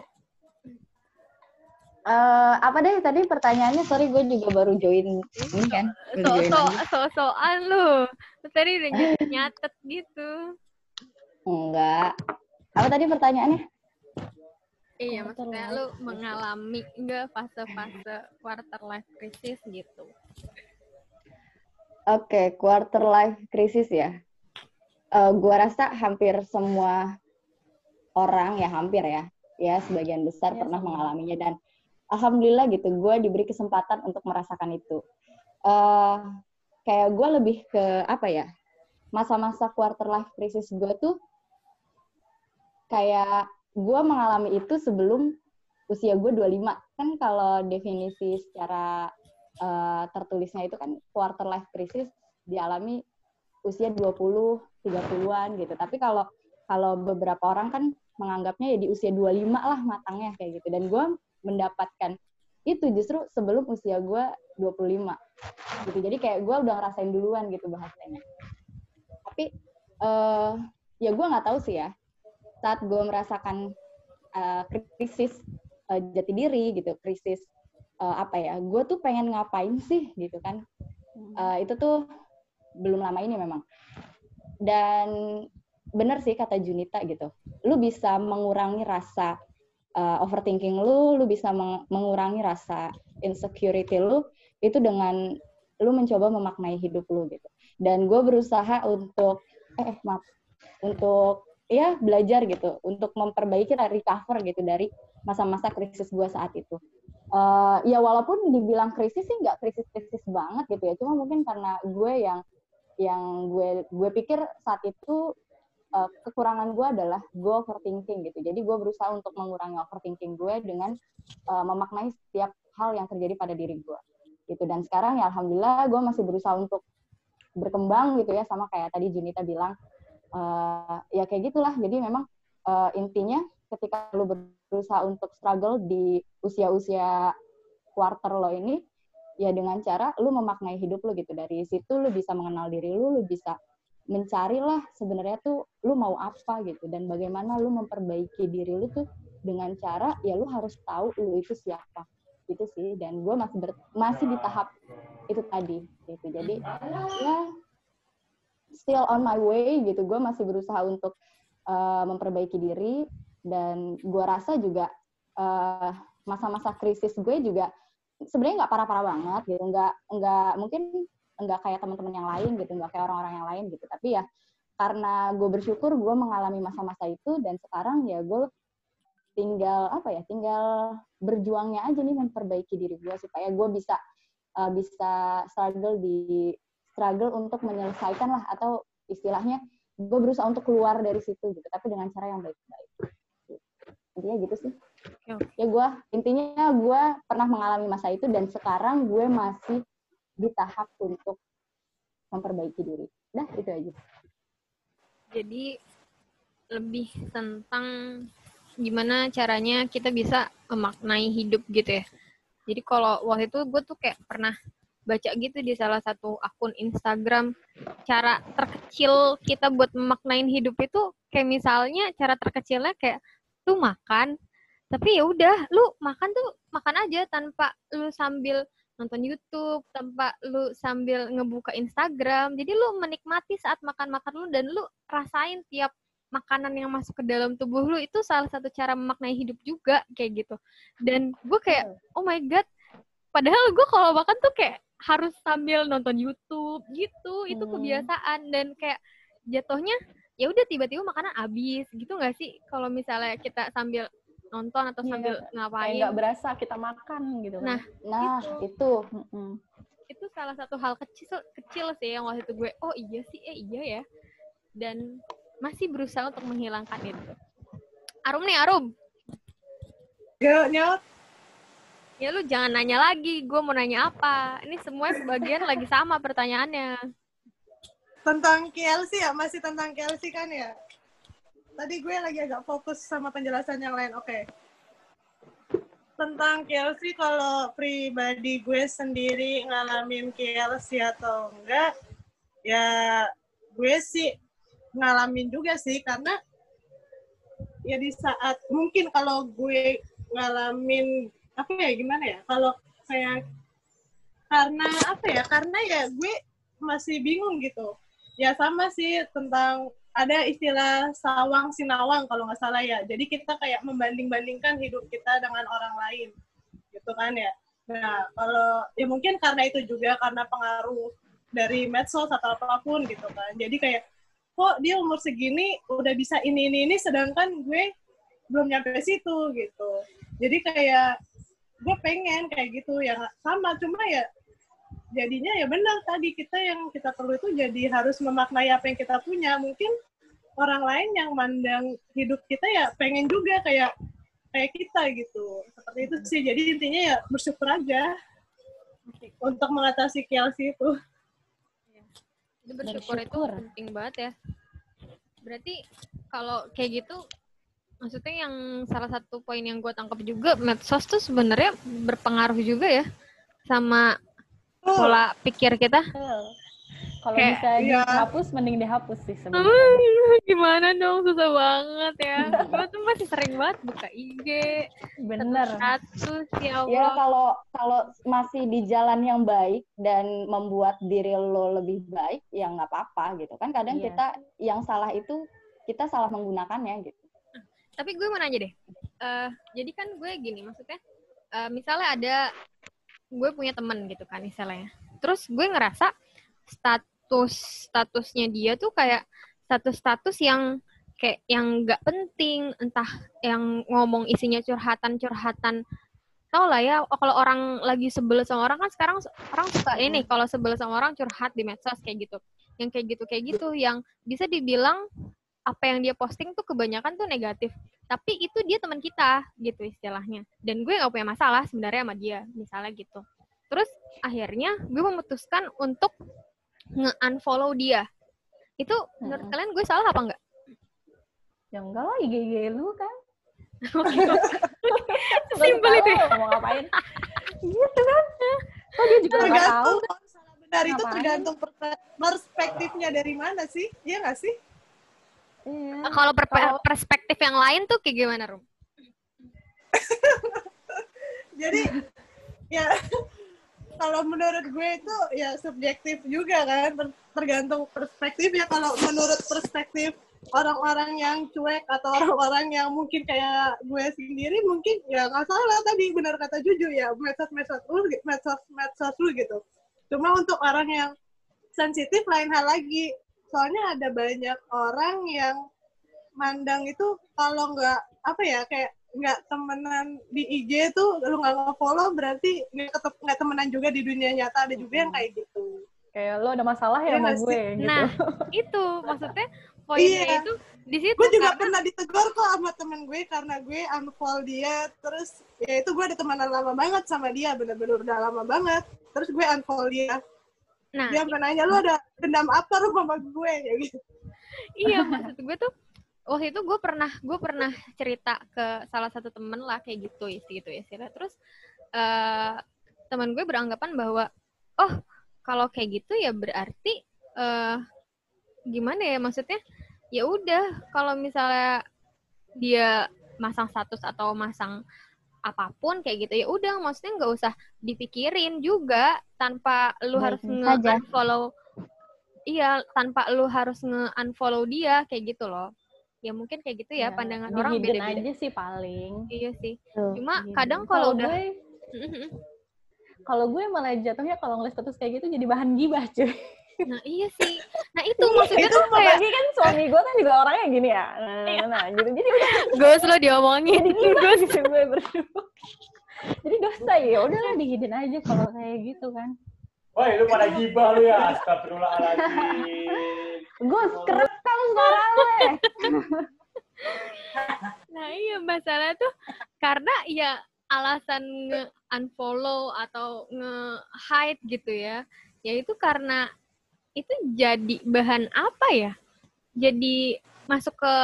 Eh, apa deh tadi pertanyaannya? Sorry, gue juga baru join ini kan. So so so soan lu. Tadi udah ny- nyatet gitu. Enggak. Apa tadi pertanyaannya? Iya, maksudnya lu mengalami enggak fase-fase quarter life crisis gitu. Oke, quarter life crisis ya. Eh, gua rasa hampir semua orang ya hampir ya, ya sebagian besar Iya, pernah sama. mengalaminya dan alhamdulillah gitu, gue diberi kesempatan untuk merasakan itu. eh kayak gue lebih ke apa ya? Masa-masa quarter life crisis gue tuh kayak gue mengalami itu sebelum usia gue 25. Kan kalau definisi secara eh, tertulisnya itu kan quarter life crisis dialami usia 20, 30-an gitu. Tapi kalau kalau beberapa orang kan menganggapnya ya di usia 25 lah matangnya kayak gitu. Dan gue mendapatkan itu justru sebelum usia gue 25 gitu. Jadi kayak gue udah ngerasain duluan gitu bahasanya. Tapi eh ya gue nggak tahu sih ya. Saat gue merasakan eh, krisis eh, jati diri gitu, krisis eh, apa ya? Gue tuh pengen ngapain sih gitu kan? Eh, itu tuh belum lama ini memang. Dan bener sih kata Junita gitu. Lu bisa mengurangi rasa uh, overthinking lu, lu bisa meng- mengurangi rasa insecurity lu itu dengan lu mencoba memaknai hidup lu gitu. Dan gue berusaha untuk eh maaf untuk ya belajar gitu untuk memperbaiki recover gitu dari masa-masa krisis gue saat itu. Eh, ya walaupun dibilang krisis sih nggak krisis-krisis banget gitu ya, cuma mungkin karena gue yang yang gue gue pikir saat itu uh, kekurangan gue adalah gue overthinking gitu. Jadi gue berusaha untuk mengurangi overthinking gue dengan uh, memaknai setiap hal yang terjadi pada diri gue gitu. Dan sekarang ya alhamdulillah gue masih berusaha untuk berkembang gitu ya sama kayak tadi Junita bilang uh, ya kayak gitulah. Jadi memang uh, intinya ketika lu berusaha untuk struggle di usia-usia quarter lo ini ya dengan cara lu memaknai hidup lu gitu. Dari situ lu bisa mengenal diri lu lu bisa mencari lah sebenarnya tuh lu mau apa gitu. Dan bagaimana lu memperbaiki diri lu tuh dengan cara ya lu harus tahu lu itu siapa. Gitu sih. Dan gue masih ber- masih di tahap itu tadi gitu. Jadi ya still on my way gitu. Gue masih berusaha untuk uh, memperbaiki diri. Dan gue rasa juga uh, masa-masa krisis gue juga sebenarnya nggak parah-parah banget gitu. Nggak nggak mungkin nggak kayak teman-teman yang lain gitu nggak kayak orang-orang yang lain gitu. Tapi ya karena gue bersyukur gue mengalami masa-masa itu dan sekarang ya gue tinggal apa ya tinggal berjuangnya aja nih memperbaiki diri gue supaya gue bisa uh, bisa struggle di struggle untuk menyelesaikan lah atau istilahnya gue berusaha untuk keluar dari situ gitu tapi dengan cara yang baik-baik. Intinya gitu sih ya gue intinya gue pernah mengalami masa itu dan sekarang gue masih di tahap untuk memperbaiki diri. Dah itu aja. Jadi lebih tentang gimana caranya kita bisa memaknai hidup gitu ya. Jadi kalau waktu itu gue tuh kayak pernah baca gitu di salah satu akun Instagram cara terkecil kita buat memaknain hidup itu kayak misalnya cara terkecilnya kayak lu makan tapi ya udah lu makan tuh makan aja tanpa lu sambil nonton YouTube tanpa lu sambil ngebuka Instagram. Jadi lu menikmati saat makan-makan lu dan lu rasain tiap makanan yang masuk ke dalam tubuh lu itu salah satu cara memaknai hidup juga kayak gitu. Dan gue kayak oh my god. Padahal gue kalau makan tuh kayak harus sambil nonton YouTube gitu. Itu Hmm. kebiasaan. Dan kayak jatuhnya ya udah tiba-tiba makanan habis gitu nggak sih? Kalau misalnya kita sambil nonton atau Iya, sambil kayak ngapain nggak berasa kita makan gitu kan. Nah, Nah, Gitu. itu. Mm-mm. itu salah satu hal kecil kecil sih yang waktu itu gue oh iya sih eh iya ya dan masih berusaha untuk menghilangkan itu Arum nih Arum Yo, nyot. ya lu jangan nanya lagi gue mau nanya apa ini semuanya sebagian lagi sama pertanyaannya Tentang KLC ya, masih tentang KLC kan ya? Tadi gue lagi agak fokus sama penjelasan yang lain. Oke. Tentang KLC, kalau pribadi gue sendiri ngalamin KLC atau enggak, ya gue sih ngalamin juga sih, karena ya di saat, mungkin kalau gue ngalamin, apa ya, gimana ya, kalau kayak, karena apa ya, karena ya gue masih bingung gitu ya sama sih tentang ada istilah sawang sinawang kalau nggak salah ya. Jadi kita kayak membanding-bandingkan hidup kita dengan orang lain, gitu kan ya. Nah kalau ya mungkin karena itu juga karena pengaruh dari medsos atau apa pun gitu kan. Jadi kayak kok dia umur segini udah bisa ini ini ini, sedangkan gue belum nyampe situ gitu. Jadi kayak gue pengen kayak gitu ya sama cuma ya jadinya ya benar tadi kita yang kita perlu itu jadi harus memaknai apa yang kita punya. Mungkin orang lain yang mandang hidup kita ya pengen juga kayak kayak kita gitu. Seperti itu sih. Jadi intinya ya bersyukur aja untuk mengatasi KLC itu. Itu bersyukur, Bersyukur. itu penting banget ya. Berarti kalau kayak gitu maksudnya yang salah satu poin yang gue tangkap juga medsos tuh sebenarnya berpengaruh juga ya sama pola pikir kita Kalau bisa iya. dihapus, mending dihapus sih sebenarnya. Hmm, <laughs> gimana dong susah banget ya gue tuh masih sering banget buka IG Bener. status ya Ya Allah kalau kalau masih di jalan yang baik dan membuat diri lo lebih baik, ya nggak apa-apa gitu kan. Kadang Iya. kita yang salah itu kita salah menggunakannya gitu. tapi gue mau nanya deh Eh, jadi kan gue gini maksudnya eh, misalnya ada gue punya temen gitu kan misalnya terus gue ngerasa status statusnya dia tuh kayak status-status yang kayak yang nggak penting entah yang ngomong isinya curhatan-curhatan. Tau lah ya kalau orang lagi sebel sama orang kan sekarang orang suka ini kalau sebel sama orang curhat di medsos kayak gitu. Yang kayak gitu kayak gitu yang bisa dibilang apa yang dia posting tuh kebanyakan tuh negatif tapi itu dia teman kita gitu istilahnya dan gue nggak punya masalah sebenarnya sama dia misalnya gitu terus akhirnya gue memutuskan untuk nge-unfollow dia itu menurut Mm-mm. kalian gue salah apa enggak Ya enggak lah, IG-IG lu kan. <laughs> Simpel itu ya. Mau ngapain? gitu kan. Oh dia juga nggak tahu. tergantung kalau salah benar itu tergantung per- perspektifnya dari mana sih iya nggak sih Iya. kalau per- perspektif yang lain tuh kayak gimana rum? <laughs> Jadi ya <laughs> kalau menurut gue itu ya subjektif juga kan. Ter- tergantung perspektif ya kalau menurut perspektif orang-orang yang cuek atau <laughs> orang-orang yang mungkin kayak gue sendiri mungkin ya nggak salah tadi. Benar kata Juju ya medsos medsos lu medsos medsos lu gitu. Cuma untuk orang yang sensitif lain hal lagi soalnya ada banyak orang yang mandang itu kalau nggak apa ya kayak nggak temenan di IG tuh lu nggak nge-follow berarti nggak temenan juga di dunia nyata. Ada juga yang kayak gitu. Kayak lo ada masalah Iya ya sama gue gitu. nah itu maksudnya poinnya Iya. itu di situ gue juga karena- pernah ditegur kok sama temen gue karena gue unfollow dia. Terus ya itu gue ada temenan lama banget sama dia bener-bener udah lama banget. Terus gue unfollow dia nah dia sampai nanya lu ada dendam apa lu sama gue? <laughs> Ya gitu. Iya maksud gue tuh waktu itu gue pernah gue pernah cerita ke salah satu temen lah kayak gitu isi gitu ya istilah terus eh teman gue beranggapan bahwa oh kalau kayak gitu ya berarti eh gimana ya maksudnya ya udah kalau misalnya dia masang status atau masang apa pun kayak gitu ya udah maksudnya nggak usah dipikirin juga tanpa lu harus Baik-baik nge saja. unfollow iya tanpa lu harus nge unfollow dia kayak gitu loh. Ya mungkin kayak gitu ya, pandangan orang beda-beda. aja sih paling. Iya sih. Tuh. cuma Di kadang kalau udah gue <laughs> kalau gue malah jatuhnya kalau ngeliat status kayak gitu jadi bahan gibah cuy nah iya sih. Nah itu maksudnya Itu tuh kayak kan suami gue kan juga orangnya gini ya. Nah, nah, nah, nah, gitu. Jadi udah lo diomongin. Jadi gitu gue berdua jadi dosa ya udahlah di hidden aja kalau kayak gitu kan. Woi, lu pada gibah lu ya. Astagfirullahaladzim. gue kerekam suara gue Nah iya masalah tuh karena ya alasan nge unfollow atau nge hide gitu ya, ya itu karena itu jadi bahan apa ya? Jadi masuk ke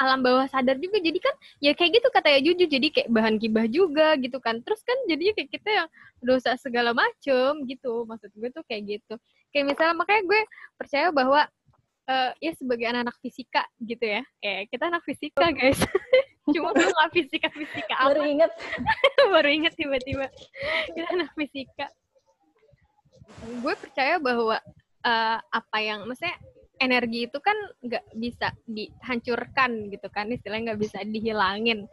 alam bawah sadar juga. Jadi kan ya kayak gitu kata ya jujur jadi kayak bahan gibah juga gitu kan. Terus kan jadinya kayak kita yang dosa segala macem gitu. Maksud gue tuh kayak gitu. Kayak misalnya makanya gue percaya bahwa eh, ya sebagai anak-anak fisika gitu ya. Eh kita anak fisika guys. <laughs> Cuma gue nggak fisika fisika baru apa inget <laughs> baru inget tiba-tiba. Kita anak fisika. Gue percaya bahwa eh, apa yang maksudnya energi itu kan nggak bisa dihancurkan gitu kan istilahnya nggak bisa dihilangin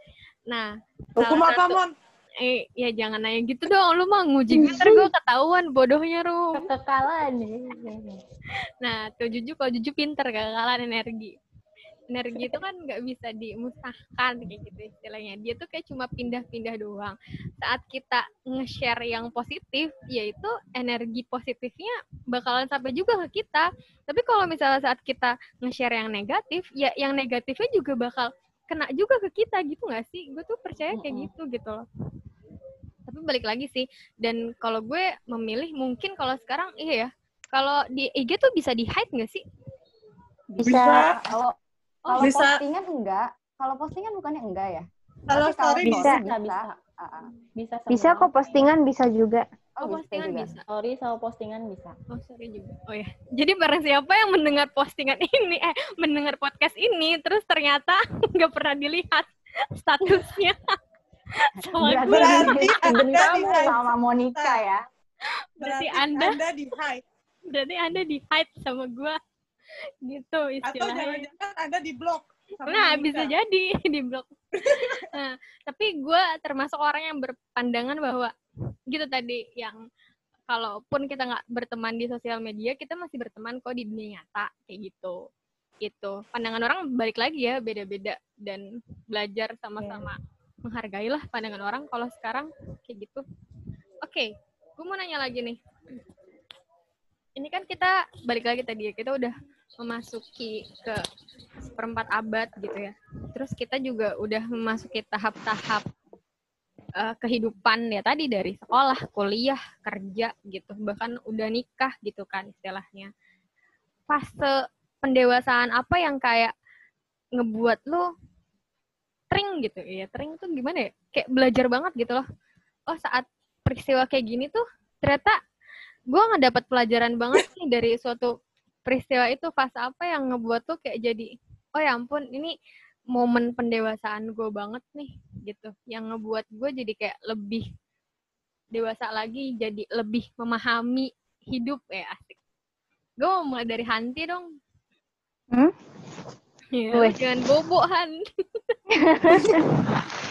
nah Hukum apa, satu- Mon? eh ya jangan nanya gitu dong lu mah nguji gue ntar gue ketahuan bodohnya rum kekekalan Nah, tuh Juju kalau Juju pinter kekalahan energi. Energi itu kan nggak bisa dimusnahkan kayak gitu istilahnya. Dia tuh kayak cuma pindah-pindah doang. Saat kita nge-share yang positif, yaitu energi positifnya bakalan sampai juga ke kita. Tapi kalau misalnya saat kita nge-share yang negatif, ya yang negatifnya juga bakal kena juga ke kita gitu nggak sih? Gue tuh percaya kayak gitu gitu loh. Tapi balik lagi sih, dan kalau gue memilih mungkin kalau sekarang iya ya, kalau di IG tuh bisa di hide nggak sih? Bisa. kalau Kalau Bisa. postingan enggak, kalau postingan bukannya enggak ya? Kalau story Bisa. bisa. bisa bisa bisa Bisa kok postingan bisa juga. Oh, bisa postingan juga. bisa. story sama postingan bisa Oh, sorry juga. Oh ya. Jadi barang siapa yang mendengar postingan ini, eh, mendengar podcast ini, terus ternyata <laughs> nggak pernah dilihat statusnya <laughs> sama Berarti gue. Berarti hidden Anda di hide. sama Monica ya. Berarti Berarti Anda- Anda di hide. Berarti Anda di hide sama gue. Gitu Atau istilahnya. jangan-jangan Anda di blok. sama Nah, Monica. bisa jadi <laughs> di blok. nah, tapi gue termasuk orang yang berpandangan bahwa gitu tadi yang kalaupun kita nggak berteman di sosial media, kita masih berteman kok di dunia nyata kayak gitu. Gitu. Pandangan orang balik lagi ya beda-beda dan belajar sama-sama menghargailah pandangan orang. Kalau sekarang kayak gitu. Oke, gue mau nanya lagi nih. Ini kan kita balik lagi tadi ya, kita udah memasuki ke seperempat abad gitu ya. Terus kita juga udah memasuki tahap-tahap eh, kehidupan ya tadi dari sekolah, kuliah, kerja gitu, bahkan udah nikah gitu kan istilahnya. Fase pendewasaan apa yang kayak ngebuat lo tring gitu ya tring tuh gimana ya kayak belajar banget gitu loh oh saat peristiwa kayak gini tuh ternyata gue nggak dapat pelajaran banget nih dari suatu peristiwa itu fase apa yang ngebuat tuh kayak jadi oh ya ampun ini momen pendewasaan gue banget nih gitu. Yang ngebuat gue jadi kayak lebih dewasa lagi jadi lebih memahami hidup ya asik. Gue mau mulai dari Hanti dong. Hmm? Ya, jangan bobo Han <laughs>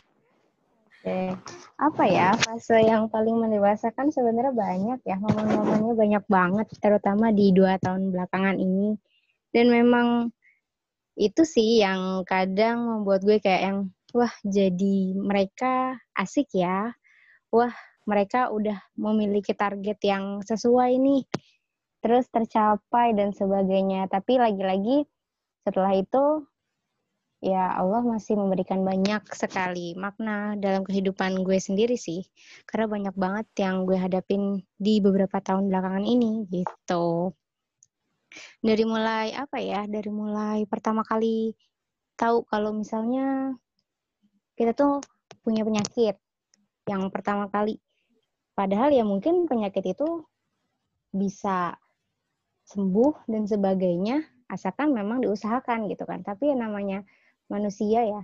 Oke. Apa ya fase yang paling mendewasakan sebenarnya banyak ya momen-momennya banyak banget terutama di dua tahun belakangan ini. Dan memang itu sih yang kadang membuat gue kayak yang wah jadi mereka asik ya. Wah mereka udah memiliki target yang sesuai nih. Terus tercapai dan sebagainya. Tapi lagi-lagi setelah itu ya Allah masih memberikan banyak sekali makna dalam kehidupan gue sendiri sih. Karena banyak banget yang gue hadapin di beberapa tahun belakangan ini gitu. Dari mulai apa ya? Dari mulai pertama kali tahu kalau misalnya kita tuh punya penyakit yang pertama kali. Padahal ya mungkin penyakit itu bisa sembuh dan sebagainya asalkan memang diusahakan gitu kan tapi yang namanya manusia ya.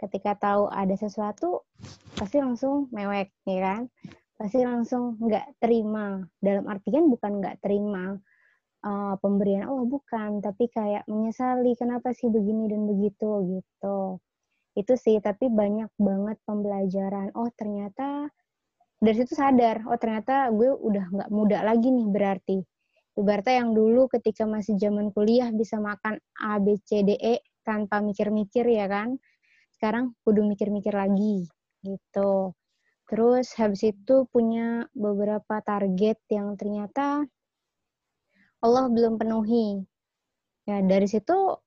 Ketika tahu ada sesuatu pasti langsung mewek ya kan? Pasti langsung nggak terima. Dalam artian bukan nggak terima uh, pemberian Allah bukan. Tapi kayak menyesali kenapa sih begini dan begitu gitu. Itu sih tapi banyak banget pembelajaran. Oh ternyata dari situ sadar oh ternyata gue udah nggak muda lagi nih berarti. Ibaratnya yang dulu ketika masih zaman kuliah bisa makan A B C D E tanpa mikir-mikir ya kan sekarang kudu mikir-mikir lagi gitu. Terus habis itu punya beberapa target yang ternyata Allah belum penuhi. Ya dari situ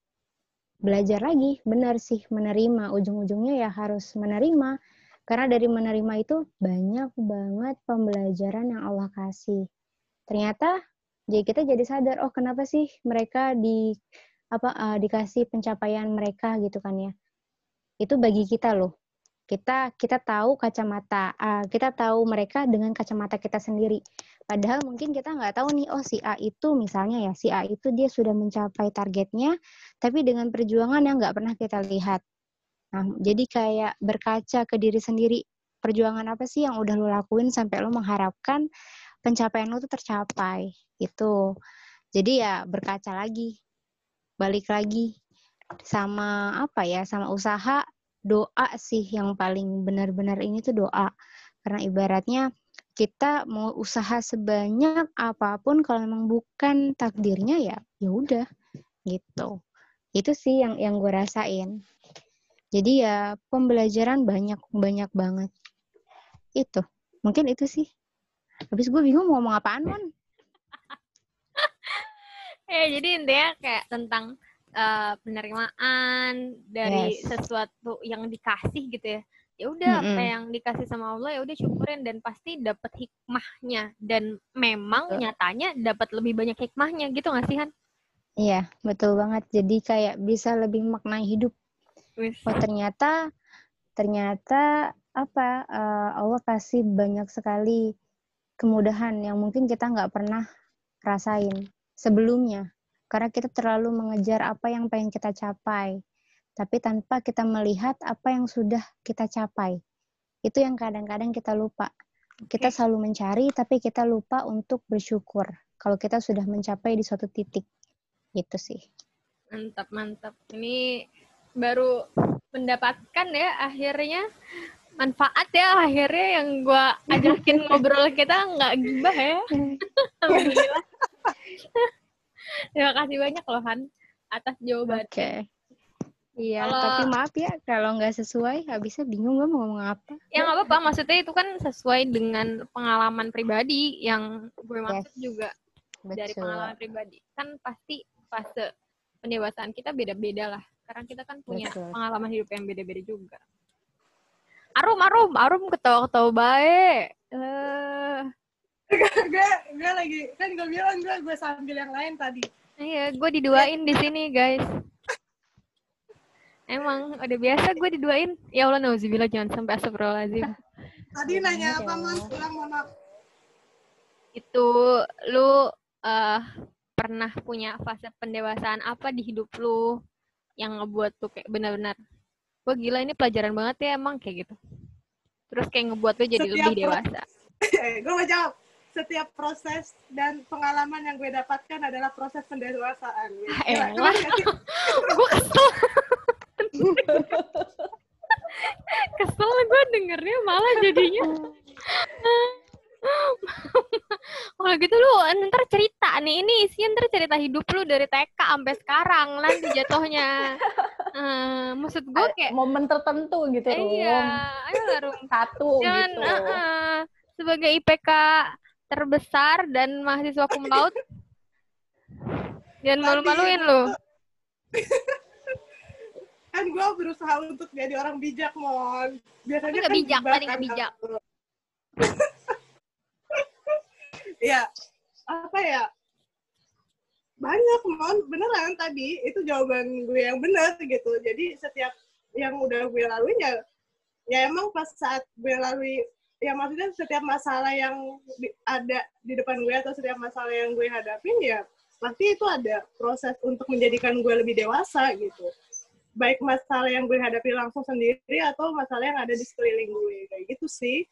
belajar lagi, benar sih menerima. Ujung-ujungnya ya harus menerima. Karena dari menerima itu banyak banget pembelajaran yang Allah kasih. Ternyata jadi kita jadi sadar, oh kenapa sih mereka di apa uh, dikasih pencapaian mereka gitu kan ya. Itu bagi kita loh. Kita kita tahu kacamata uh, kita tahu mereka dengan kacamata kita sendiri. Padahal mungkin kita nggak tahu nih oh si A itu misalnya ya si A itu dia sudah mencapai targetnya tapi dengan perjuangan yang nggak pernah kita lihat. Nah jadi kayak berkaca ke diri sendiri perjuangan apa sih yang udah lo lakuin sampai lo mengharapkan pencapaian lo tuh tercapai gitu. Jadi ya berkaca lagi balik lagi sama apa ya sama usaha doa sih yang paling benar-benar ini tuh doa. Karena ibaratnya kita mau usaha sebanyak apa pun kalau memang bukan takdirnya ya ya udah gitu. Itu sih yang yang gue rasain. Jadi ya pembelajaran banyak banyak banget. Itu mungkin itu sih. Habis gue bingung mau ngomong apaan mon eh jadi intinya kayak tentang uh, penerimaan dari yes. sesuatu yang dikasih gitu ya ya udah mm -hmm. apa yang dikasih sama Allah ya udah syukurin dan pasti dapat hikmahnya dan memang betul. nyatanya dapat lebih banyak hikmahnya gitu nggak sih Han? Iya betul banget jadi kayak bisa lebih maknai hidup. Wiss. Oh ternyata ternyata apa uh, Allah kasih banyak sekali kemudahan yang mungkin kita nggak pernah rasain sebelumnya karena kita terlalu mengejar apa yang pengen kita capai, tapi tanpa kita melihat apa yang sudah kita capai. Itu yang kadang-kadang kita lupa. Kita selalu mencari, tapi kita lupa untuk bersyukur kalau kita sudah mencapai di suatu titik. Gitu sih. Mantap, mantap. Ini baru mendapatkan ya akhirnya manfaat ya akhirnya yang gue ajakin <laughs> ngobrol kita nggak gibah ya. <laughs> Alhamdulillah. Terima kasih banyak loh Han atas jawaban. Oke. Okay. Iya, kalau... tapi maaf ya kalau nggak sesuai, habisnya bingung gue mau ngomong apa. Ya nggak apa-apa, maksudnya itu kan sesuai dengan pengalaman pribadi yang gue maksud yes. juga Betul. dari pengalaman pribadi. Kan pasti fase pendewasaan kita beda-beda lah, karena kita kan punya Betul. pengalaman hidup yang beda-beda juga. Arum, arum, arum ketawa-ketawa baik. Uh, gue gue lagi. Kan gue bilang gue gue sambil yang lain tadi. Iya gue diduain di sini guys. Emang udah biasa gue diduain. Ya Allah nauzubillah jangan sampai astagfirullahaladzim. Tadi nanya apa pulang mana itu lu uh, pernah punya fase pendewasaan apa di hidup lu yang ngebuat tuh kayak benar-benar gue gila ini pelajaran banget ya emang kayak gitu. Terus kayak ngebuat lu jadi Setiap lebih dewasa <laughs> gue mau jawab setiap proses dan pengalaman yang gue dapatkan adalah proses pendewasaan. Ya, <laughs> gue kesel. <laughs> kesel gue dengernya malah jadinya. <laughs> Kalau gitu lu ntar cerita nih, ini isinya ntar cerita hidup lu dari TK sampai sekarang nanti jatuhnya. Uh, maksud gue kayak momen tertentu gitu Iya, ayo Satu Jangan, gitu. Uh, uh, sebagai IPK terbesar dan mahasiswa cum laude. Jangan malu-maluin lo. <laughs> kan gue berusaha untuk jadi orang bijak, Mon. Biasanya kan bijak, tadi nggak bijak. <laughs> ya, apa ya? Banyak, Mon. Beneran tadi. Itu jawaban gue yang benar gitu. Jadi setiap yang udah gue lalui ya, ya emang pas saat gue lalui ya maksudnya setiap masalah yang di- ada di depan gue atau setiap masalah yang gue hadapin ya pasti itu ada proses untuk menjadikan gue lebih dewasa gitu baik masalah yang gue hadapi langsung sendiri atau masalah yang ada di sekeliling gue kayak gitu sih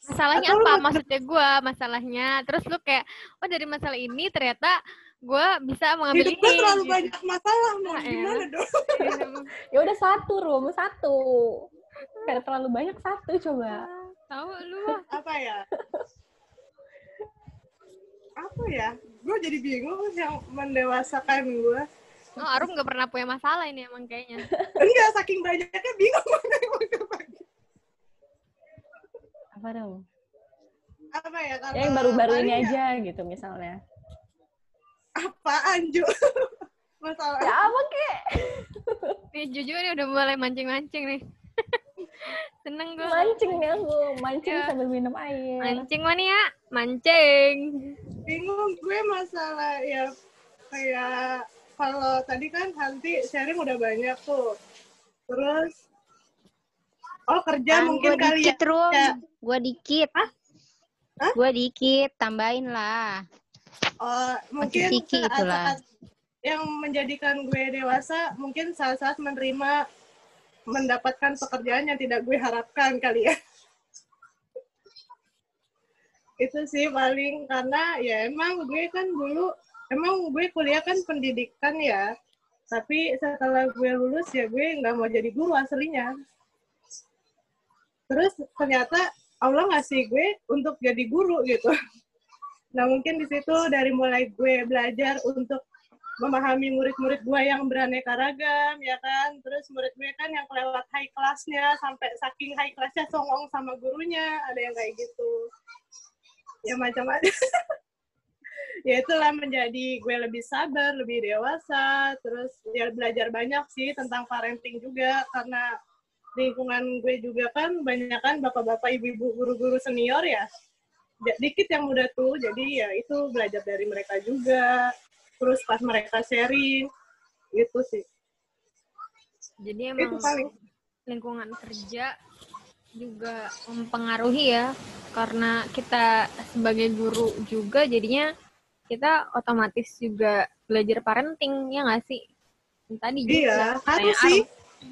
Masalahnya Atau apa? Maksudnya gue masalahnya. Terus lu kayak, oh dari masalah ini ternyata gue bisa mengambil hidup ini. gue terlalu gitu. banyak masalah mau Nah, gimana dong <laughs> Ya udah satu, Rum, satu. Kayak terlalu banyak satu coba. Tahu lu. <laughs> apa ya apa ya gue jadi bingung yang mendewasakan gue Oh, Arum gak pernah punya masalah ini emang kayaknya. <laughs> enggak saking banyaknya bingung <laughs> mau ngebagi. Apa dong? apa ya kalau Ya yang baru-baru ini ya, aja gitu misalnya. apaan Ju masalah Ya apa kek? Nih jujur nih udah mulai mancing-mancing nih. Seneng gue. Mancing nih aku, mancing Ya. sambil minum air. Mancing mania, mancing. bingung gue masalah ya kayak kalau tadi kan nanti sharing udah banyak tuh terus oh kerja mungkin gue kali ya dikit, Rum. Ya. Gue dikit. Hah? Gue dikit, tambahin lah. oh mungkin Kiki itulah. saat-saat yang menjadikan gue dewasa mungkin saat-saat menerima mendapatkan pekerjaan yang tidak gue harapkan kali ya. Itu sih paling karena ya emang gue kan dulu emang gue kuliah kan pendidikan ya. Tapi setelah gue lulus ya gue nggak mau jadi guru aslinya. Terus ternyata Allah ngasih gue untuk jadi guru gitu. Nah mungkin di situ dari mulai gue belajar untuk memahami murid-murid gue yang beraneka ragam ya kan? Terus murid gue kan yang kelewat high classnya sampai saking high classnya songong sama gurunya ada yang kayak gitu. Ya macam-macam. <laughs> Ya itulah menjadi gue lebih sabar lebih dewasa terus ya belajar banyak sih tentang parenting juga karena lingkungan gue juga kan banyak kan bapak-bapak ibu-ibu guru-guru senior ya. Dikit yang muda tuh jadi ya itu belajar dari mereka juga terus pas mereka sharing itu sih Jadi itu emang paling lingkungan kerja juga mempengaruhi ya karena kita sebagai guru juga jadinya kita otomatis juga belajar parenting ya nggak sih tadi juga Iya, katanya harus sih.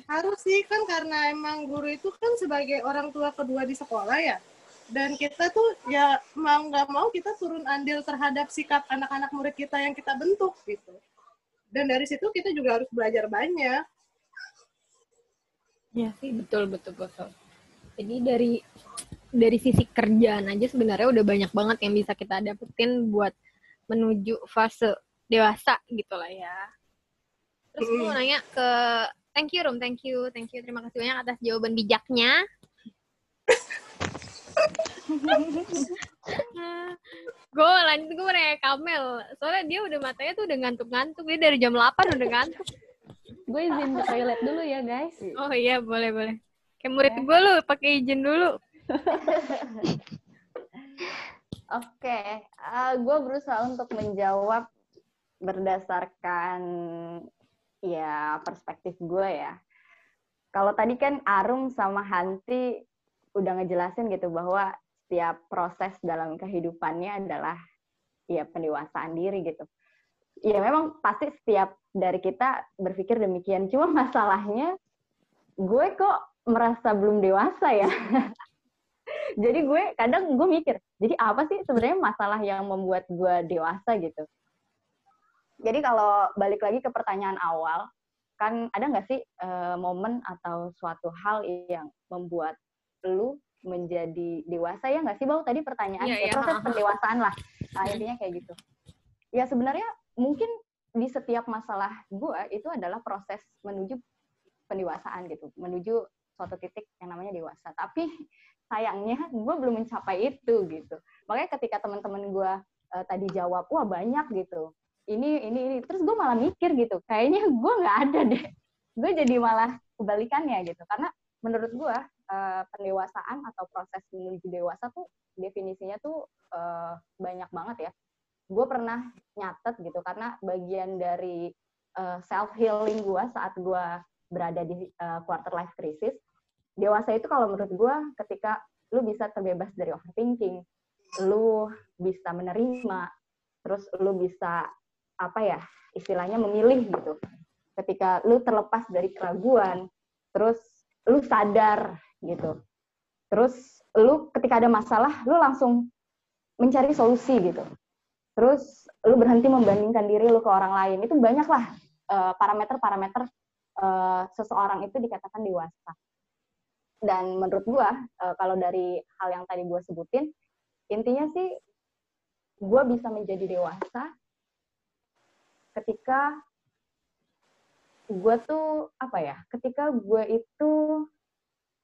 Harus sih kan karena emang guru itu kan sebagai orang tua kedua di sekolah ya. Dan kita tuh ya mau nggak mau kita turun andil terhadap sikap anak-anak murid kita yang kita bentuk gitu. Dan dari situ kita juga harus belajar banyak. Iya sih betul betul betul. Jadi dari dari sisi kerjaan aja sebenarnya udah banyak banget yang bisa kita dapetin buat menuju fase dewasa gitu lah ya. Terus mau nanya ke thank you Rum, thank you, thank you, terima kasih banyak atas jawaban bijaknya. <laughs> gue lanjut gue nanya Kamel. Soalnya dia udah matanya tuh udah ngantuk-ngantuk. Dia dari jam 8 udah ngantuk. Gue izin ke toilet dulu ya guys. oh iya boleh boleh. Kayak murid gue lu pakai izin dulu. <laughs> Oke, gue berusaha untuk menjawab berdasarkan ya perspektif gue ya. Kalau tadi kan Arum sama Hanti udah ngejelasin gitu bahwa setiap proses dalam kehidupannya adalah ya pendewasaan diri gitu. Ya memang pasti setiap dari kita berpikir demikian. Cuma <laughs> masalahnya gue kok merasa belum dewasa ya. <laughs> jadi gue kadang gue mikir, jadi apa sih sebenarnya masalah yang membuat gue dewasa gitu? Jadi kalau balik lagi ke pertanyaan awal, kan ada nggak sih eh, momen atau suatu hal yang membuat lu menjadi dewasa ya nggak sih bau? Tadi pertanyaan Iya, ya proses ha-ha. <laughs> pendewasaan lah nah, intinya kayak gitu. Ya sebenarnya mungkin di setiap masalah gue itu adalah proses menuju pendewasaan gitu menuju suatu titik yang namanya dewasa. Tapi sayangnya gue belum mencapai itu gitu. Makanya ketika teman-teman gue eh, tadi jawab wah banyak gitu ini ini ini terus gue malah mikir gitu kayaknya gue nggak ada deh. Gue jadi malah kebalikannya gitu karena menurut gue eh, pendewasaan atau proses menuju dewasa tuh definisinya tuh eh, banyak banget ya gue pernah nyatet gitu karena bagian dari self healing gue saat gue berada di eh, quarter life crisis dewasa itu kalau menurut gue ketika lu bisa terbebas dari overthinking, lu bisa menerima, terus lu bisa apa ya istilahnya memilih gitu. Ketika lu terlepas dari keraguan, terus lu sadar gitu. Terus lu ketika ada masalah, lu langsung mencari solusi gitu. Terus lu berhenti membandingkan diri lu ke orang lain. Itu banyaklah eh, parameter-parameter uh, seseorang itu dikatakan dewasa. Dan menurut gua uh, kalau dari hal yang tadi gua sebutin, intinya sih gua bisa menjadi dewasa ketika gue tuh apa ya ketika gue itu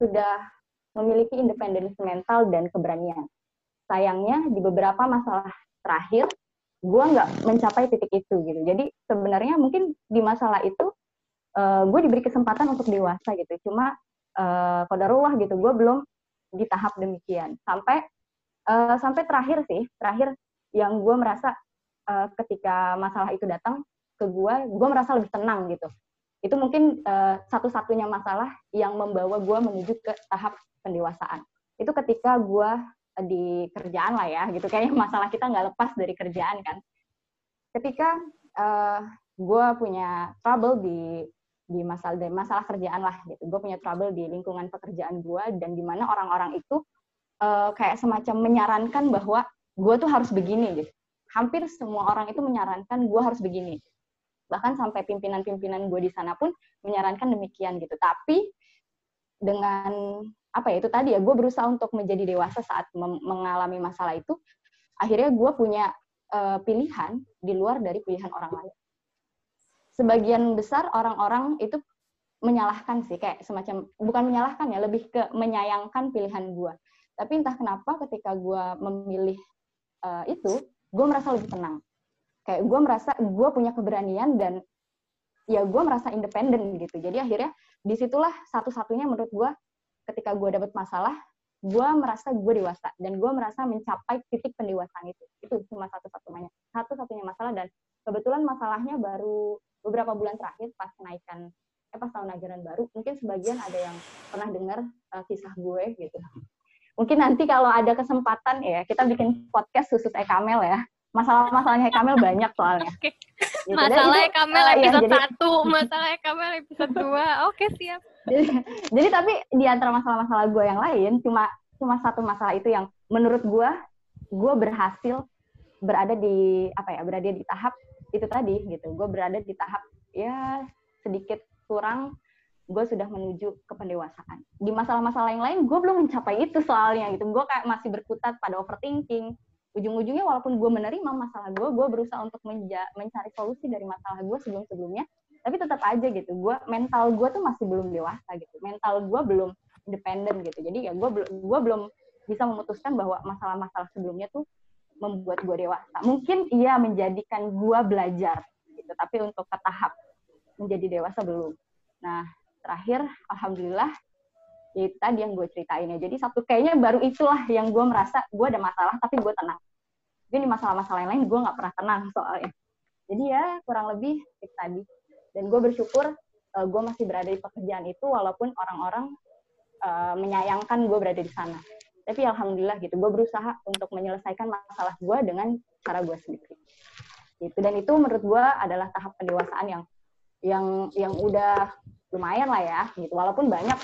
sudah memiliki independensi mental dan keberanian. Sayangnya di beberapa masalah terakhir gue nggak mencapai titik itu gitu. Jadi sebenarnya mungkin di masalah itu uh, gue diberi kesempatan untuk dewasa gitu. Cuma uh, kodarullah gitu gue belum di tahap demikian. Sampai uh, sampai terakhir sih terakhir yang gue merasa uh, ketika masalah itu datang ke gue gue merasa lebih tenang gitu itu mungkin uh, satu-satunya masalah yang membawa gue menuju ke tahap pendewasaan. Itu ketika gue di kerjaan lah ya gitu. Kayaknya masalah kita nggak lepas dari kerjaan kan. Ketika uh, gue punya trouble di di masalah di masalah kerjaan lah gitu. Gue punya trouble di lingkungan pekerjaan gue dan di mana orang-orang itu uh, kayak semacam menyarankan bahwa gue tuh harus begini gitu. Hampir semua orang itu menyarankan gue harus begini bahkan sampai pimpinan-pimpinan gue di sana pun menyarankan demikian gitu. Tapi dengan apa ya itu tadi ya gue berusaha untuk menjadi dewasa saat mengalami masalah itu akhirnya gue punya uh, pilihan di luar dari pilihan orang lain. Sebagian besar orang-orang itu menyalahkan sih kayak semacam bukan menyalahkan ya lebih ke menyayangkan pilihan gue tapi entah kenapa ketika gue memilih uh, itu gue merasa lebih tenang kayak gue merasa gue punya keberanian dan ya gue merasa independen gitu. Jadi akhirnya di situlah satu-satunya menurut gue ketika gue dapet masalah gue merasa gue dewasa dan gue merasa mencapai titik pendewasaan itu. Itu cuma satu-satunya satu-satunya masalah dan kebetulan masalahnya baru beberapa bulan terakhir pas kenaikan eh pas tahun ajaran baru mungkin sebagian ada yang pernah dengar uh, kisah gue gitu. Mungkin nanti kalau ada kesempatan ya kita bikin podcast khusus Ekamel ya masalah-masalahnya Ekamel banyak soalnya Oke. Gitu. Masalah Dan itu, Kamel uh, ya, episode jadi- satu, masalah Kamel episode dua. Oke siap. jadi, jadi tapi di antara masalah-masalah gue yang lain cuma cuma satu masalah itu yang menurut gue gue berhasil berada di apa ya berada di tahap itu tadi gitu gue berada di tahap ya sedikit kurang gue sudah menuju ke pendewasaan di masalah-masalah yang lain gue belum mencapai itu soalnya gitu gue kayak masih berkutat pada overthinking ujung-ujungnya walaupun gue menerima masalah gue gue berusaha untuk menja- mencari solusi dari masalah gue sebelum-sebelumnya tapi tetap aja gitu gue mental gue tuh masih belum dewasa gitu. Mental gue belum independen gitu. Jadi ya gue gue belum bisa memutuskan bahwa masalah-masalah sebelumnya tuh membuat gue dewasa. Mungkin iya menjadikan gue belajar gitu tapi untuk ke tahap menjadi dewasa belum. Nah terakhir alhamdulillah ya itu tadi yang gue ceritain ya. Jadi satu kayaknya baru itulah yang gue merasa gue ada masalah tapi gue tenang. Tapi di masalah-masalah yang lain gue nggak pernah tenang soalnya. Jadi ya kurang lebih itu tadi. Dan gue bersyukur uh, gue masih berada di pekerjaan itu walaupun orang-orang uh, menyayangkan gue berada di sana. Tapi alhamdulillah gitu gue berusaha untuk menyelesaikan masalah gue dengan cara gue sendiri. Gitu. Dan itu menurut gue adalah tahap pendewasaan yang yang yang udah lumayan lah ya gitu. Walaupun banyak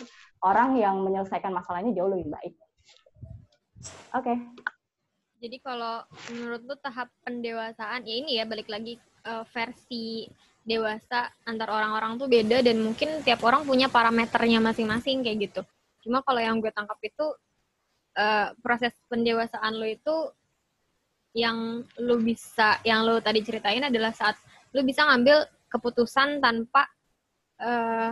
orang yang menyelesaikan masalahnya jauh lebih baik. Oke. Jadi kalau menurut lu tahap pendewasaan ya ini ya balik lagi eh, versi dewasa antar orang-orang tuh beda dan mungkin tiap orang punya parameternya masing-masing kayak gitu. Cuma kalau yang gue tangkap itu eh, proses pendewasaan lo itu yang lu bisa yang lu tadi ceritain adalah saat lu bisa ngambil keputusan tanpa eh,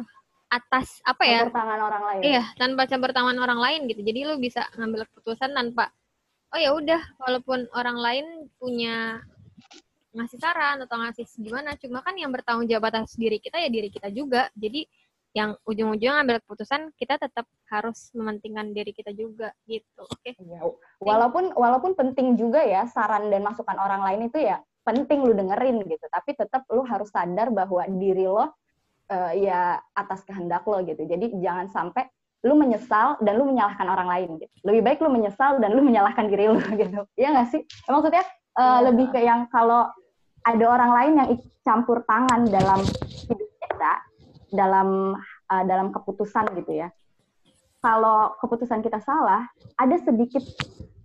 atas apa ya campur tangan orang lain Iya, tanpa campur tangan orang lain gitu. Jadi lu bisa ngambil keputusan tanpa oh ya udah, walaupun orang lain punya ngasih saran atau ngasih gimana, cuma kan yang bertanggung jawab atas diri kita ya diri kita juga. Jadi yang ujung-ujungnya ngambil keputusan kita tetap harus mementingkan diri kita juga gitu. Oke. Ya, walaupun walaupun penting juga ya saran dan masukan orang lain itu ya penting lu dengerin gitu tapi tetap lu harus sadar bahwa diri lo eh, ya atas kehendak lo gitu jadi jangan sampai lu menyesal dan lu menyalahkan orang lain gitu. Lebih baik lu menyesal dan lu menyalahkan diri lu <laughs> gitu. Iya nggak sih? Maksudnya uh, lebih ke yang kalau ada orang lain yang campur tangan dalam hidup kita, dalam uh, dalam keputusan gitu ya. Kalau keputusan kita salah, ada sedikit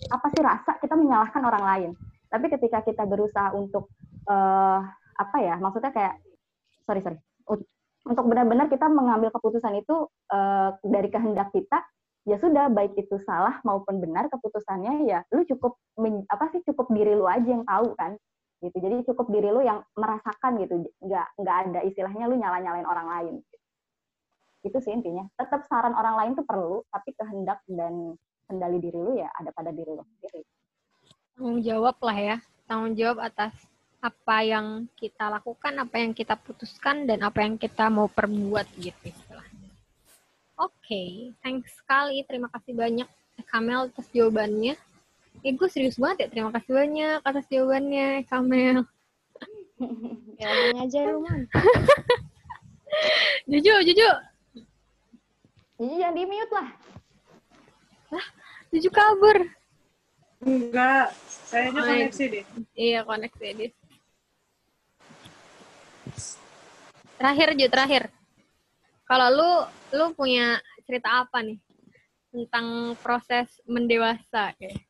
apa sih rasa kita menyalahkan orang lain. Tapi ketika kita berusaha untuk uh, apa ya? Maksudnya kayak sorry sorry untuk benar-benar kita mengambil keputusan itu uh, dari kehendak kita ya sudah baik itu salah maupun benar keputusannya ya lu cukup men, apa sih cukup diri lu aja yang tahu kan gitu. Jadi cukup diri lu yang merasakan gitu nggak nggak ada istilahnya lu nyala nyalain orang lain. Itu sih intinya. Tetap saran orang lain tuh perlu tapi kehendak dan kendali diri lu ya ada pada diri lu sendiri. Tanggung jawab lah ya tanggung jawab atas apa yang kita lakukan, apa yang kita putuskan, dan apa yang kita mau perbuat gitu istilahnya. Oke, okay, thanks sekali. Terima kasih banyak Kamel atas jawabannya. Eh, gue serius banget ya. Terima kasih banyak atas jawabannya, Kamel. <laughs> ya, aja lu, Man. <laughs> Juju, Juju. Juju jangan di-mute lah. Lah, Juju kabur. Enggak, kayaknya koneksi deh. Iya, koneksi deh. Terakhir Ju, terakhir. Kalau lu lu punya cerita apa nih tentang proses mendewasa kayak?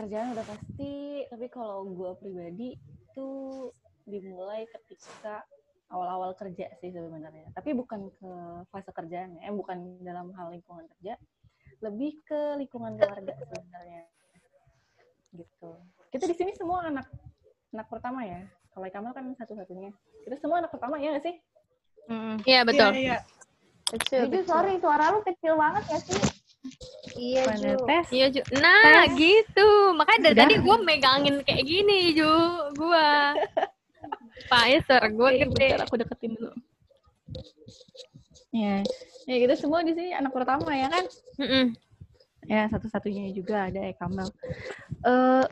Kerjaan udah pasti, tapi kalau gue pribadi itu dimulai ketika awal-awal kerja sih sebenarnya. Tapi bukan ke fase kerjaan ya, bukan dalam hal lingkungan kerja, lebih ke lingkungan keluarga sebenarnya gitu kita di sini semua anak anak pertama ya kalau Kamal kan satu-satunya kita semua anak pertama ya nggak sih iya mm. betul iya, iya. Kecil, Ju, sorry, suara lu kecil banget ya sih? Iya, Ju. Tes. Iya, Ju. Nah, tes. gitu. Makanya dari tadi gue megangin kayak gini, Ju. Gue. Pak Eser, gue gede. Bentar, aku deketin dulu. Ya, ya kita semua di sini anak pertama ya kan? Mm -mm ya satu-satunya juga ada ya Kamal. Uh,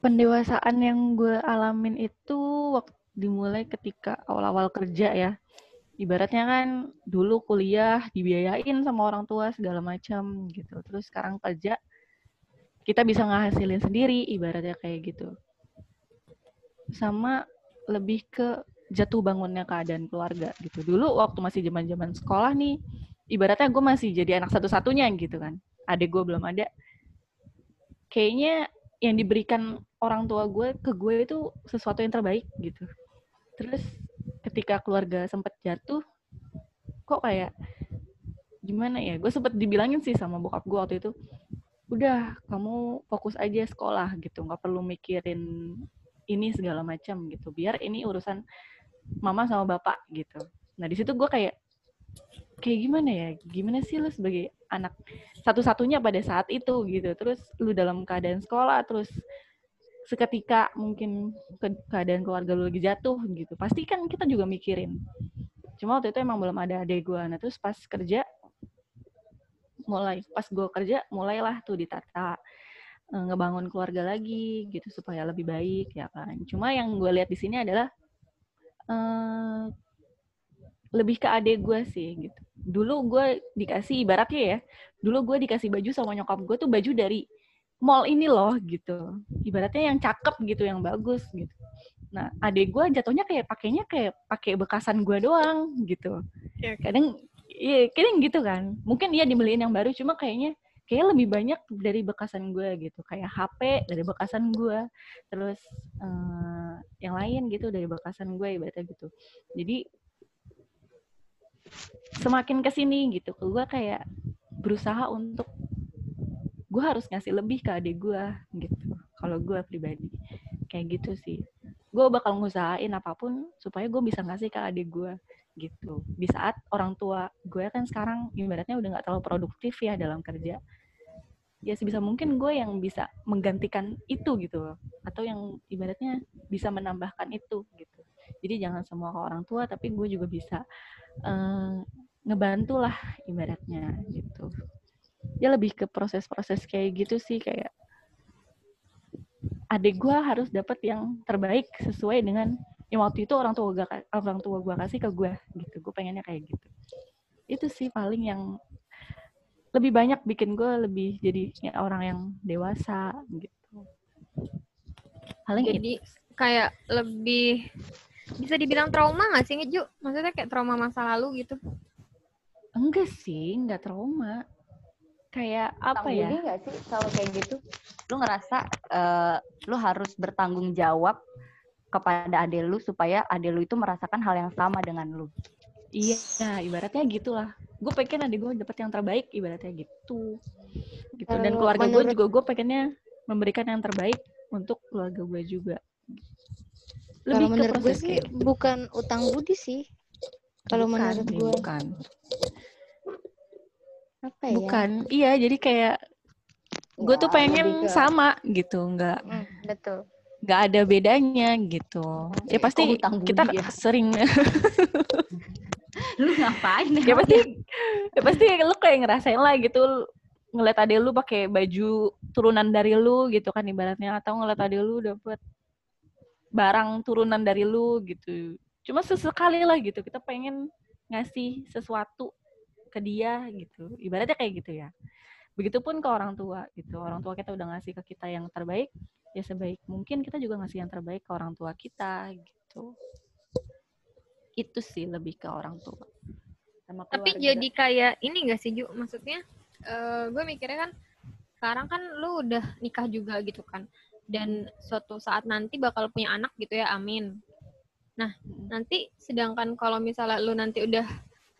pendewasaan yang gue alamin itu waktu dimulai ketika awal-awal kerja ya. Ibaratnya kan dulu kuliah dibiayain sama orang tua segala macam gitu. Terus sekarang kerja kita bisa ngasilin sendiri ibaratnya kayak gitu. Sama lebih ke jatuh bangunnya keadaan keluarga gitu. Dulu waktu masih zaman-zaman sekolah nih, ibaratnya gue masih jadi anak satu-satunya gitu kan adik gue belum ada kayaknya yang diberikan orang tua gue ke gue itu sesuatu yang terbaik gitu. Terus ketika keluarga sempat jatuh kok kayak gimana ya? Gue sempat dibilangin sih sama bokap gue waktu itu udah kamu fokus aja sekolah gitu. Nggak perlu mikirin ini segala macam gitu. Biar ini urusan mama sama bapak gitu. Nah di situ gue kayak kayak gimana ya? Gimana sih lu sebagai anak satu-satunya pada saat itu gitu. Terus lu dalam keadaan sekolah terus seketika mungkin ke keadaan keluarga lu lagi jatuh gitu. Pasti kan kita juga mikirin. Cuma waktu itu emang belum ada adik gue nah terus pas kerja mulai pas gue kerja mulailah tuh ditata eh, ngebangun keluarga lagi gitu supaya lebih baik ya kan. Cuma yang gue lihat di sini adalah eh, lebih ke adik gue sih gitu. Dulu gue dikasih ibaratnya ya, dulu gue dikasih baju sama nyokap gue tuh baju dari mall ini loh gitu. Ibaratnya yang cakep gitu, yang bagus gitu. Nah, adik gue jatuhnya kayak pakainya kayak pakai bekasan gue doang gitu. Kadang iya, kadang gitu kan. Mungkin dia dibeliin yang baru cuma kayaknya kayak lebih banyak dari bekasan gue gitu kayak HP dari bekasan gue terus uh, yang lain gitu dari bekasan gue ibaratnya gitu jadi semakin ke sini gitu. Gue kayak berusaha untuk gue harus ngasih lebih ke adik gue gitu kalau gue pribadi. Kayak gitu sih. Gue bakal ngusahain apa pun supaya gue bisa ngasih ke adik gue gitu. Di saat orang tua gue kan sekarang ibaratnya udah nggak terlalu produktif ya dalam kerja ya sebisa mungkin gue yang bisa menggantikan itu gitu atau yang ibaratnya bisa menambahkan itu gitu jadi jangan semua ke orang tua tapi gue juga bisa uh, ngebantu lah ibaratnya gitu. Ya lebih ke proses-proses kayak gitu sih kayak adik gue harus dapat yang terbaik sesuai dengan yang waktu itu orang tua gue orang tua gue kasih ke gue gitu. Gue pengennya kayak gitu. Itu sih paling yang lebih banyak bikin gue lebih jadi ya, orang yang dewasa gitu. Paling Jadi itu. kayak lebih bisa dibilang trauma nggak sih Ngeju? Maksudnya kayak trauma masa lalu gitu. enggak sih enggak trauma kayak apa Tanggung ya nggak sih kalau kayak gitu? Lu ngerasa eh, lu harus bertanggung jawab kepada adik lu supaya adik lu itu merasakan hal yang sama dengan lu. Iya, ibaratnya gitulah. Gue pengen adik gue dapet yang terbaik, ibaratnya gitu. Gitu. Dan keluarga gue juga gue pengennya memberikan yang terbaik untuk keluarga gue juga. Kalau Lebih ke menurut gue sih kayak bukan utang budi sih. Kalau Bukan, menurut gue bukan. apa ya? Bukan. Iya, jadi kayak gue tuh Ya, pengen ke- sama gitu, nggak Hmm, betul. nggak ada bedanya gitu. Ya pasti Kok hutang kita ya? sering <laughs> Lu ngapain? ya pasti ya pasti lu kayak ngerasain lah gitu ngeliat adek lu pakai baju turunan dari lu gitu kan ibaratnya atau ngeliat adek lu dapet barang turunan dari lu gitu. Cuma sesekali lah gitu kita pengen ngasih sesuatu ke dia gitu. Ibaratnya kayak gitu ya. Begitupun ke orang tua gitu. Orang tua kita udah ngasih ke kita yang terbaik ya sebaik mungkin kita juga ngasih yang terbaik ke orang tua kita gitu. Itu sih lebih ke orang tua sama Tapi jadi kayak ini gak sih Ju? Maksudnya eh gue mikirnya kan sekarang kan lu udah nikah juga gitu kan. Dan suatu saat nanti bakal punya anak gitu ya, amin. Nah, nanti sedangkan kalau misalnya lu nanti udah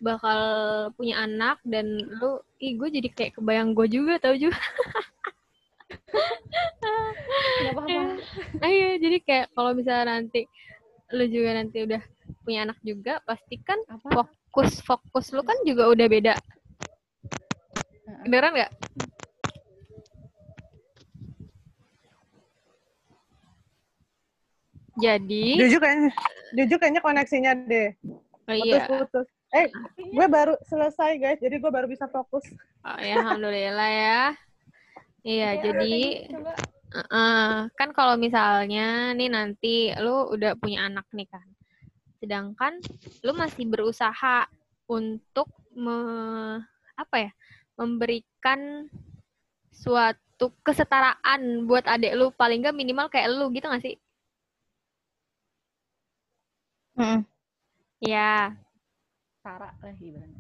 bakal punya anak dan lu ih gue jadi kayak kebayang gue juga tau juga Nggak apa-apa. nah, iya jadi kayak kalau misalnya nanti lu juga nanti udah punya anak juga pastikan Apa? fokus fokus lu kan juga udah beda beneran nggak jadi Juju kayaknya, Juju kayaknya koneksinya deh. oh iya. Putus-putus. Eh, gue baru selesai guys, jadi gue baru bisa fokus. oh, ya alhamdulillah ya. Iya Oke, jadi eh, kan kalau misalnya nih nanti lu udah punya anak nih kan. Sedangkan lu masih berusaha untuk me- apa ya memberikan suatu kesetaraan buat adik lu. Paling nggak minimal kayak lu gitu gak sih Mm-mm. ya Tara lah ibaratnya.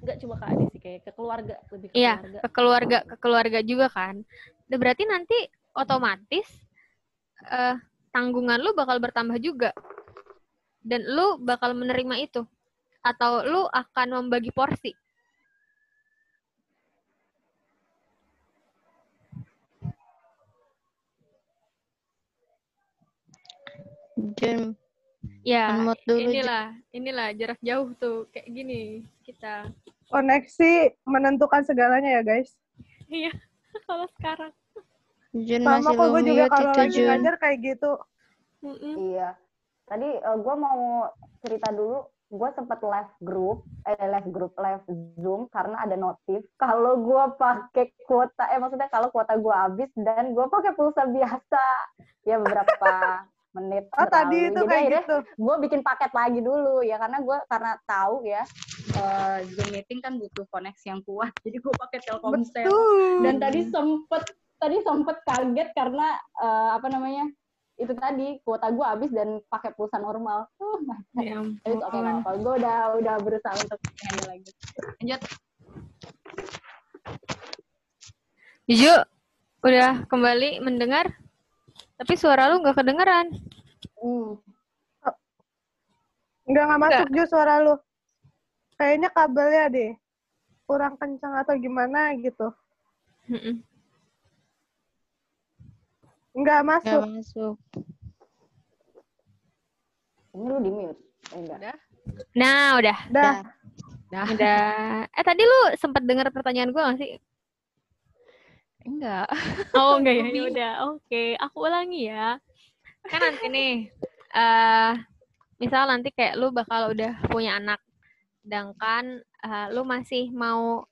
Enggak cuma ke adik sih, kayak ke keluarga, lebih ke Iya, keluarga. ke keluarga ke keluarga juga kan. Nah, berarti nanti otomatis eh, tanggungan lu bakal bertambah juga. Dan lu bakal menerima itu. Atau lu akan membagi porsi. Jun, Ya, unmute dulu. Inilah, inilah jarak jauh tuh kayak gini kita. Koneksi menentukan segalanya ya guys. Iya, <laughs> kalau sekarang. Jun Sama masih kok gue juga kalau lagi Jun. ngajar kayak gitu. Mm-mm. Iya. Tadi gue mau cerita dulu, gue sempet live group, eh live group, live zoom karena ada notif. Kalau gue pakai kuota, eh maksudnya kalau kuota gue habis dan gue pakai pulsa biasa, ya beberapa menit Oh tadi itu Jadi kayak gitu. gue bikin paket lagi dulu ya karena gue karena tahu ya eh, zoom meeting kan butuh koneksi yang kuat, <laughs> jadi gue pakai Telkomsel Betul. dan tadi sempet tadi sempet kaget karena eh, apa namanya itu tadi kuota gue habis dan pakai pulsa normal oh my God. Ya Tapi oke apa gue udah udah berusaha untuk handle lagi lanjut Juju, udah kembali mendengar? Tapi suara lu nggak kedengeran. hmm. Enggak nggak masuk Ju suara lu. Kayaknya kabelnya deh kurang kencang atau gimana gitu. Mm-mm. Enggak Nggak masuk. masuk. ini lu di mute eh, enggak Nah, udah. Dah. Dah. Udah. Eh tadi lu sempat dengar pertanyaan gue gak sih? Enggak. Oh enggak ya, <laughs> ya udah. Oke, aku ulangi ya. Kan nanti nih, eh misal nanti kayak lu bakal udah punya anak, sedangkan eh, lu masih mau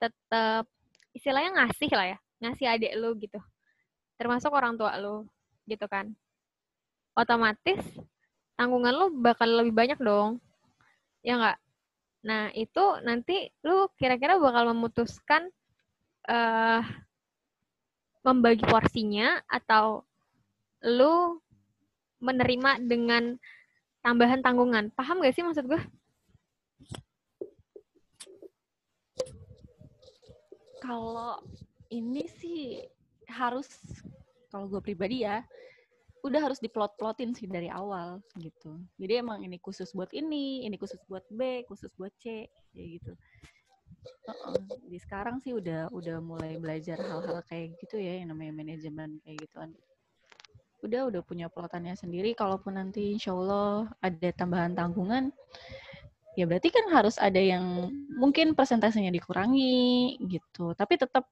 tetap istilahnya ngasih lah ya, ngasih adik lu gitu. Termasuk orang tua lu. gitu kan. Otomatis tanggungan lu bakal lebih banyak dong. Ya nggak? Nah, itu nanti lu kira-kira bakal memutuskan eh membagi porsinya atau lu menerima dengan tambahan tanggungan. Paham gak sih maksud gue? Kalau ini sih harus kalau gue pribadi ya udah harus diplot-plotin sih dari awal gitu. Jadi emang ini khusus buat ini, ini khusus buat B, khusus buat C, kayak gitu. Di sekarang sih udah udah mulai belajar hal-hal kayak gitu ya yang namanya manajemen kayak gituan. Udah udah punya plotannya sendiri. Kalaupun nanti insya Allah ada tambahan tanggungan, ya berarti kan harus ada yang mungkin persentasenya dikurangi gitu. Tapi tetap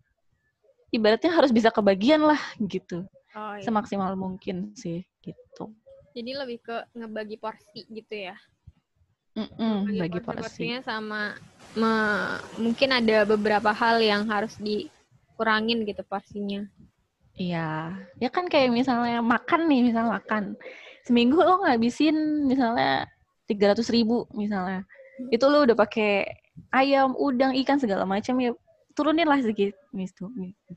ibaratnya harus bisa kebagian lah gitu Oh, semaksimal mungkin sih gitu. Jadi lebih ke ngebagi porsi gitu ya. Mm-mm, Bagi bagi porsi. porsi-porsinya sama me- mungkin ada beberapa hal yang harus dikurangin gitu porsinya. Iya, ya kan kayak misalnya makan nih, misalnya makan. Seminggu lo ngabisin misalnya 300 ribu misalnya. Itu lo udah pakai ayam, udang, ikan segala macam ya turunin lah sedikit,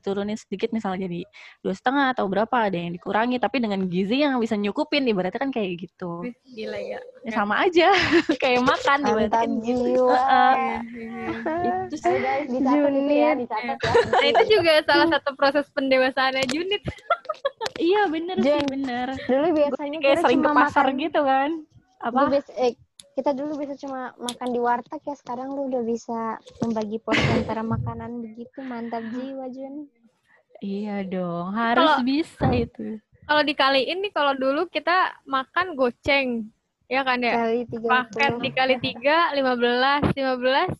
turunin sedikit misalnya jadi dua setengah atau berapa ada yang dikurangi, tapi dengan gizi yang bisa nyukupin, ibaratnya kan kayak gitu. Gila ya. Ya, sama aja, <laughs> kayak makan ibaratnya kan gitu. jiwa. Heeh. Iya. Itu sih guys, dicatat itu ya, dicatat ya. Nah itu juga salah satu proses pendewasaannya Junit. iya bener sih Jen. bener. Dulu biasanya Kayak sering ke pasar makan gitu kan. Apa? Dulu biasa- eh, kita dulu bisa cuma makan di warteg ya sekarang lu udah bisa membagi porsi antara makanan begitu mantap jiwa Jun Iya dong, harus Kalau- bisa itu. Kalau dikaliin nih kalau dulu kita makan goceng. Ya kan ya? kali tiga Paket dikali tiga, lima belas, lima belas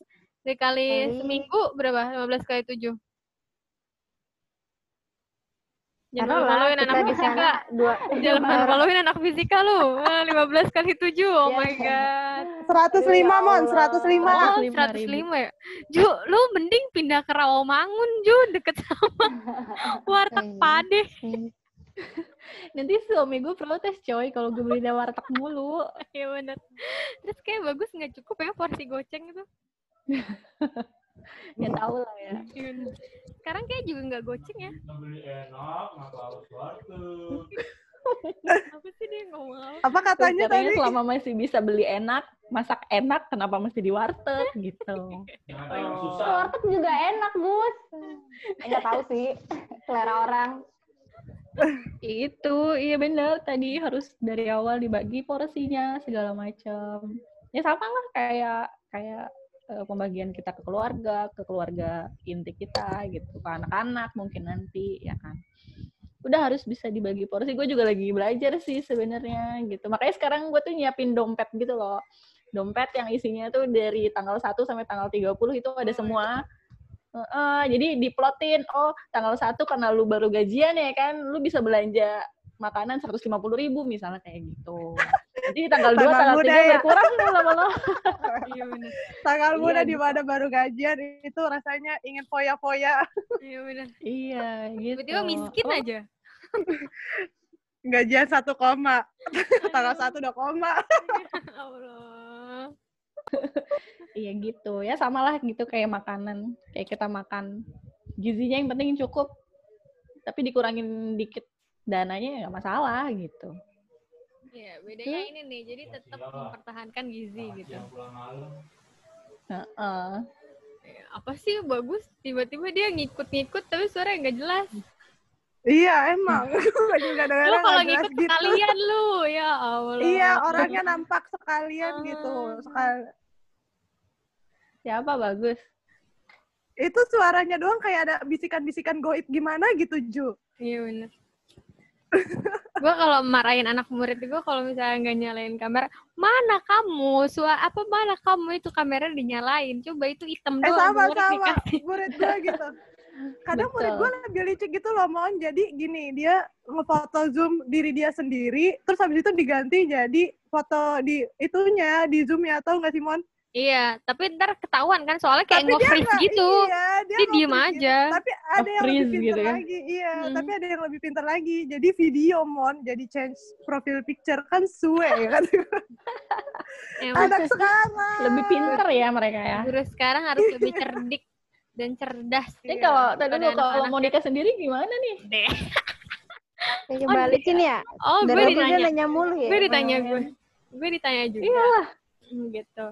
dikali Kali- seminggu berapa? Lima belas kali tujuh. Jangan malu-maluin kita anak fisika. dua <laughs> <laughs> Jangan malu-maluin anak fisika lu. Eh, Lima belas kali tujuh. Oh Iya. my god. 105 mon, 105. Oh, 105.000. 105 ya. Ju, lu mending pindah ke Rawamangun, Ju, deket sama <laughs> warteg Iya. Pade. Nanti suami gue protes coy kalau gue beli warteg mulu. Iya bener. Terus kayak bagus nggak cukup ya porsi goceng itu. Ya tau lah ya. Sekarang kayak juga nggak goceng ya. Beli enak, ngapa harus warteg? Apa sih dia ngomong apa? Apa katanya Katanya tadi? selama masih bisa beli enak, masak enak, kenapa mesti di warteg gitu. <laughs> Oh. susah. Warteg juga enak, Gus. Enggak tahu sih, selera orang. Itu, iya bener. Tadi harus dari awal dibagi porsinya segala macam. Ya sama lah kayak kayak eh, pembagian kita ke keluarga, ke keluarga inti kita gitu, ke anak-anak mungkin nanti ya kan. Udah harus bisa dibagi porsi. Gue juga lagi belajar sih sebenarnya gitu. Makanya sekarang gue tuh nyiapin dompet gitu loh. Dompet yang isinya tuh dari tanggal 1 sampai tanggal 30 itu ada semua. Heeh, jadi diplotin, oh tanggal 1 karena lu baru gajian ya kan, lu bisa belanja makanan 150 ribu misalnya kayak gitu. Jadi tanggal 2, Tanggal 3 ya. berkurang lama-lama. <laughs> Iya. Tanggal Iya, muda di gitu. mana baru gajian itu rasanya ingin foya-foya. Iya bener. Iya, gitu. Tiba-tiba miskin Oh, aja. Gajian satu koma. <laughs> Tanggal satu udah koma. <laughs> Allah. Iya gitu. Ya samalah gitu kayak makanan. Kayak kita makan. Gizinya yang penting cukup. Tapi dikurangin dikit dananya ya nggak masalah gitu. Iya, bedanya ini nih. Jadi tetap mempertahankan gizi gitu. Heeh. Ya, Apa sih bagus? Tiba-tiba dia ngikut-ngikut tapi suara nggak jelas. Iya emang. <laughs> Gue juga Lu kalau ngikut gitu. sekalian lu, ya Allah. Iya orangnya nampak sekalian gitu. Ah. Sekal Siapa bagus? itu suaranya doang kayak ada bisikan-bisikan goib gimana gitu Ju. Iya bener. Gue kalau marahin anak murid gue kalau misalnya nggak nyalain kamera, mana kamu? Suara apa mana kamu itu kamera dinyalain? Coba itu hitam Eh doang. sama murid sama dikasih. murid gue gitu. Kadang murid Betul. gue lebih licik gitu loh mon. Jadi gini dia ngefoto zoom diri dia sendiri, terus habis itu diganti jadi foto di itunya di zoom ya tau nggak sih mon? Iya, tapi ntar ketahuan kan soalnya kayak nge-freeze gitu. Iya, dia, Dia diem nge-freeze gitu. aja. Tapi ada yang lebih pintar gitu ya. lagi. Iya, Hmm. tapi ada yang lebih pintar lagi. Jadi video mon, jadi change profile picture kan suwe ya kan. <laughs> Emang Anak sekarang. Lebih pinter ya mereka ya. guru sekarang harus lebih cerdik dan cerdas. Ini gitu kalau tadi dulu kalau anak-anak Monica sendiri gimana nih? deh. Kayak balikin ya. Oh, gue ditanya. nanya mulu ya. Gue ditanya gue. Gue ditanya juga. Iyalah. Hmm, gitu.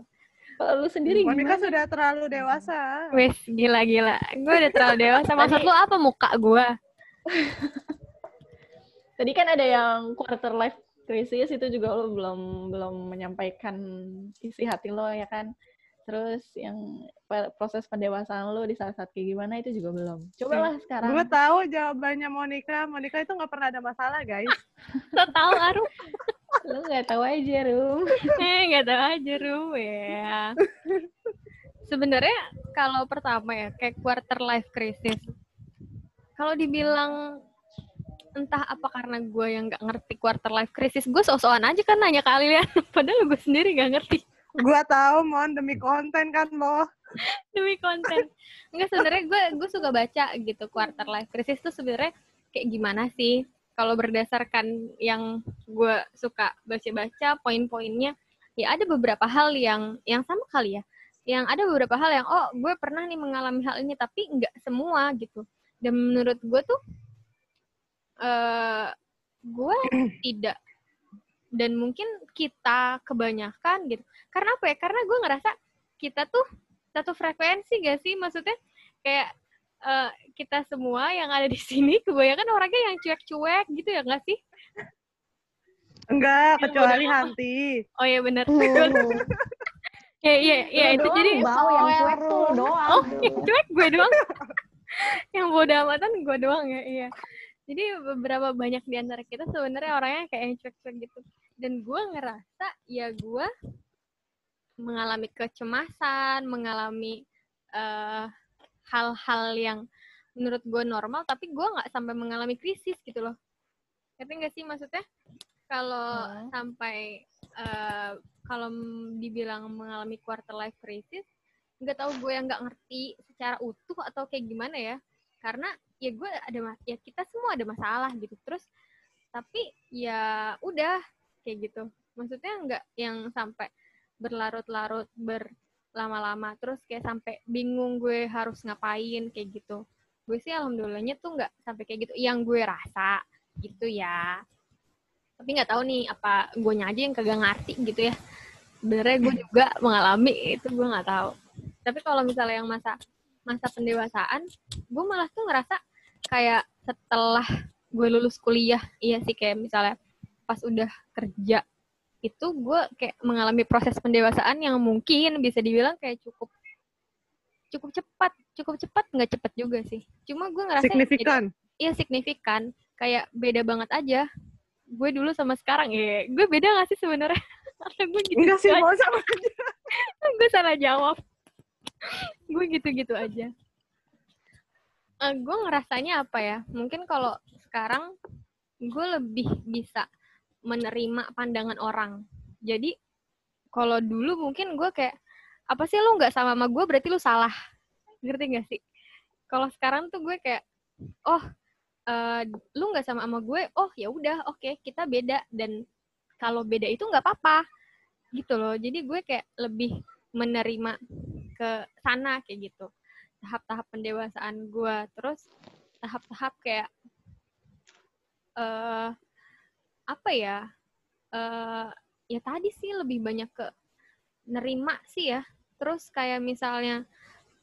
Kalau lu sendiri Monica gimana? sudah terlalu dewasa. Wes, gila-gila. Gue udah terlalu dewasa. Maksud lu apa muka gue? <laughs> Tadi kan ada yang quarter life crisis itu juga lo belum belum menyampaikan isi hati lo ya kan. Terus yang proses pendewasaan lo di saat-saat kayak gimana itu juga belum. Cobalah sekarang. Gue tahu jawabannya Monica. Monica itu nggak pernah ada masalah, guys. Lo tau <laughs> Lo nggak tahu aja, Rum. <laughs> eh, gak tau aja Rum ya. Sebenarnya kalau pertama ya, kayak quarter life crisis. Kalau dibilang entah apa karena gue yang nggak ngerti quarter life crisis, gue sok-sokan aja kan nanya kalian. <laughs> Padahal gue sendiri nggak ngerti. Gue tahu, Mon, demi konten kan lo. <laughs> demi konten enggak sebenarnya gue gue suka baca gitu quarter life crisis tuh sebenarnya kayak gimana sih kalau berdasarkan yang gue suka baca-baca poin-poinnya ya ada beberapa hal yang yang sama kali ya. Yang ada beberapa hal yang oh gue pernah nih mengalami hal ini tapi nggak semua gitu. Dan menurut gue tuh eh gue <clears throat> tidak. Dan mungkin kita kebanyakan gitu. Karena apa ya? Karena gue ngerasa kita tuh satu frekuensi gak sih? Maksudnya kayak eh, kita semua yang ada di sini kebanyakan orangnya yang cuek-cuek gitu ya nggak sih Enggak, kecuali amat. Hanti. oh iya benar Hmm. <laughs> ya iya iya Lu itu doang, jadi bau yang cuek tuh lu doang. oh yang cuek gue doang <laughs> yang bodoh amatan gue doang ya iya jadi beberapa banyak di antara kita sebenarnya orangnya kayak yang cuek-cuek gitu dan gue ngerasa ya gue mengalami kecemasan mengalami eh, hal-hal yang menurut gue normal tapi gue nggak sampai mengalami krisis gitu loh. Ngerti nggak sih maksudnya? Kalau Hmm. sampai eh, kalau dibilang mengalami quarter life crisis nggak tahu gue yang nggak ngerti secara utuh atau kayak gimana ya. Karena ya gue ada mas ya kita semua ada masalah gitu. Terus tapi ya udah kayak gitu. Maksudnya nggak yang sampai berlarut-larut berlama-lama terus kayak sampai bingung gue harus ngapain kayak gitu. Gue sih alhamdulillahnya tuh nggak sampai kayak gitu. Yang gue rasa gitu ya. Tapi nggak tahu nih apa gue aja yang kagak ngerti gitu ya. Sebenarnya gue juga mengalami itu gue nggak tahu. Tapi kalau misalnya yang masa masa pendewasaan gue malah tuh ngerasa kayak setelah gue lulus kuliah iya sih kayak misalnya pas udah kerja itu gue kayak mengalami proses pendewasaan yang mungkin bisa dibilang kayak cukup cukup cepat cukup cepat nggak cepat juga sih. Cuma gue ngerasa Signifikan. iya signifikan. Kayak beda banget aja gue dulu sama sekarang. Ya gue beda gak sih sebenarnya? <laughs> Atau gue gitu Enggak sih, aja. mau sama <laughs> gue salah jawab. Gue gitu-gitu aja. Eh, gue ngerasanya apa ya? Mungkin kalau sekarang gue lebih bisa menerima pandangan orang. Jadi kalau dulu mungkin gue kayak apa sih lu nggak sama sama gue berarti lu salah. Ngerti gak sih? Kalau sekarang tuh gue kayak oh eh, lu nggak sama sama gue oh ya udah oke kita beda. Dan kalau beda itu nggak apa-apa gitu loh. Jadi gue kayak lebih menerima ke sana kayak gitu. Tahap-tahap pendewasaan gue terus tahap-tahap kayak eh apa ya eh ya tadi sih lebih banyak ke nerima sih ya. Terus kayak misalnya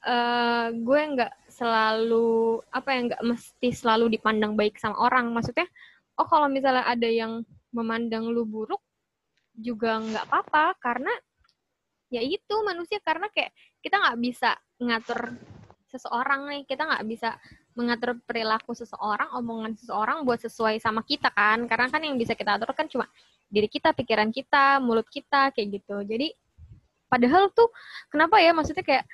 eh gue nggak selalu apa ya nggak mesti selalu dipandang baik sama orang. Maksudnya oh kalau misalnya ada yang memandang lu buruk juga nggak apa-apa. Karena ya itu manusia. Karena kayak kita nggak bisa ngatur seseorang nih. Kita nggak bisa mengatur perilaku seseorang omongan seseorang buat sesuai sama kita kan. Karena kan yang bisa kita atur kan cuma diri kita pikiran kita mulut kita kayak gitu. Jadi padahal tuh kenapa ya? Maksudnya kayak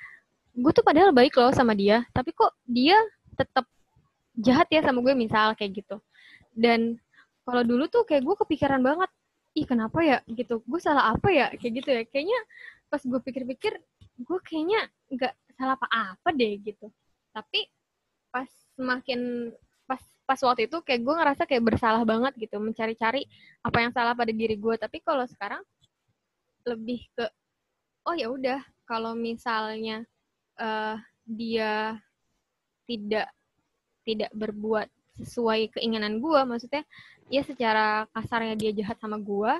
gue tuh padahal baik loh sama dia tapi kok dia tetap jahat ya sama gue misal kayak gitu. Dan kalau dulu tuh kayak gue kepikiran banget ih kenapa ya? Gitu. Gue salah apa ya? Kayak gitu ya. Kayaknya pas gue pikir-pikir gue kayaknya nggak salah apa-apa deh gitu. Tapi pas semakin pas pas waktu itu kayak gue ngerasa kayak bersalah banget gitu mencari-cari apa yang salah pada diri gue. Tapi kalau sekarang lebih ke oh ya udah kalau misalnya eh, dia tidak tidak berbuat sesuai keinginan gue maksudnya ya secara kasarnya dia jahat sama gue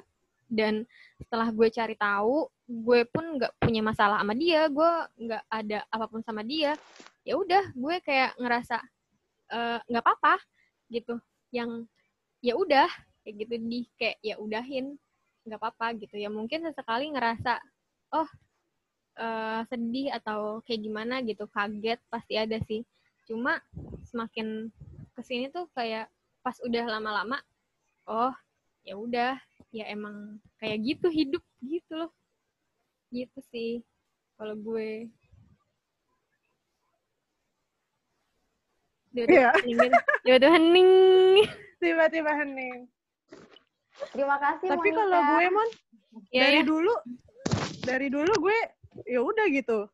dan setelah gue cari tahu gue pun nggak punya masalah sama dia gue nggak ada apa pun sama dia ya udah gue kayak ngerasa eh, nggak apa-apa gitu. Yang ya udah kayak gitu di kayak ya udahin nggak apa-apa gitu. Ya mungkin sesekali ngerasa oh eh, sedih atau kayak gimana gitu kaget pasti ada sih. Cuma semakin ke sini tuh kayak pas udah lama-lama oh ya udah ya emang kayak gitu hidup gitu loh. Gitu sih kalau gue Dia udah Iya. heningin. Dia udah hening. Tiba-tiba hening. Terima kasih Tapi Monica. kalau gue mon Ya, dari ya. dulu dari dulu gue ya udah gitu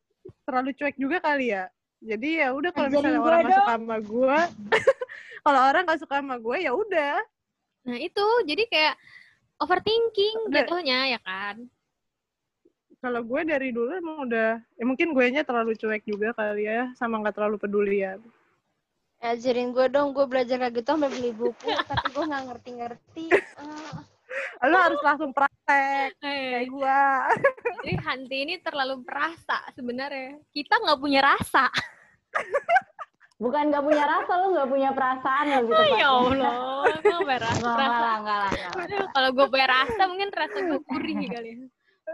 terlalu cuek juga kali ya jadi ya udah kalau misalnya gue orang dong. suka sama gue <laughs> kalau orang nggak suka sama gue ya udah Nah itu jadi kayak overthinking Udah. jatuhnya ya kan. kalau gue dari dulu emang udah ya mungkin gue nya terlalu cuek juga kali ya sama nggak terlalu peduli ya Ajarin gue dong, gue belajar kayak gitu sampai beli buku, tapi gue nggak ngerti-ngerti. Ah. lo harus langsung praktek Eh, kayak gue jadi Hanti ini terlalu perasa sebenarnya. Kita nggak punya rasa. Bukan nggak punya rasa, lu nggak punya perasaan lebih ya tepatnya. Allah, gue punya rasa. Enggak, enggak lah, Kalau gue punya rasa mungkin rasa gue gurih kali ya.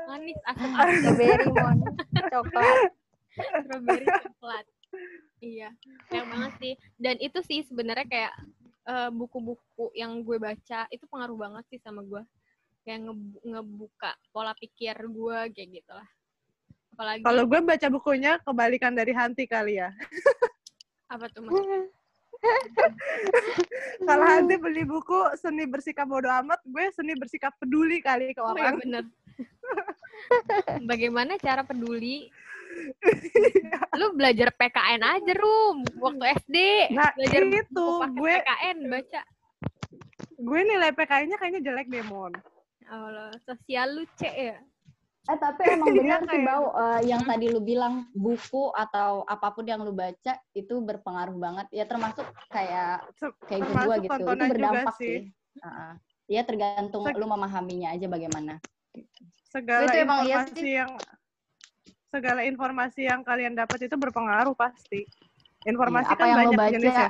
Manis, asam, asam, Strawberry, mon. Coklat. strawberry, coklat. Iya, yang banget sih. Dan itu sih sebenarnya kayak eh, buku-buku yang gue baca itu pengaruh banget sih sama gue. Kayak ngebu- ngebuka pola pikir gue kayak gitu lah. Apalagi kalau gue baca bukunya kebalikan dari Hanti kali ya apa tuh mas? <laughs> kalau Hanti beli buku seni bersikap bodoh amat gue seni bersikap peduli kali ke Oh ya orang bener. <laughs> Bagaimana cara peduli? <laughs> Lu belajar PKN aja, Rum. Waktu SD. Nah, belajar itu, gue- PKN, baca. gue nilai PKI-nya kayaknya jelek deh mon Allah, sosial lu C ya? Eh tapi emang <laughs> Iya, benar sih Bau, eh, yang tadi lu bilang buku atau apa pun yang lu baca itu berpengaruh banget. Ya termasuk kayak Se- kayak gue termasuk gitu. Itu berdampak sih. sih. Heeh. Ya tergantung Seg- lu memahaminya aja bagaimana. segala Itu emang iya informasi yang segala informasi yang kalian dapat itu berpengaruh pasti. Informasi Iya, apa kan yang banyak baca, jenisnya.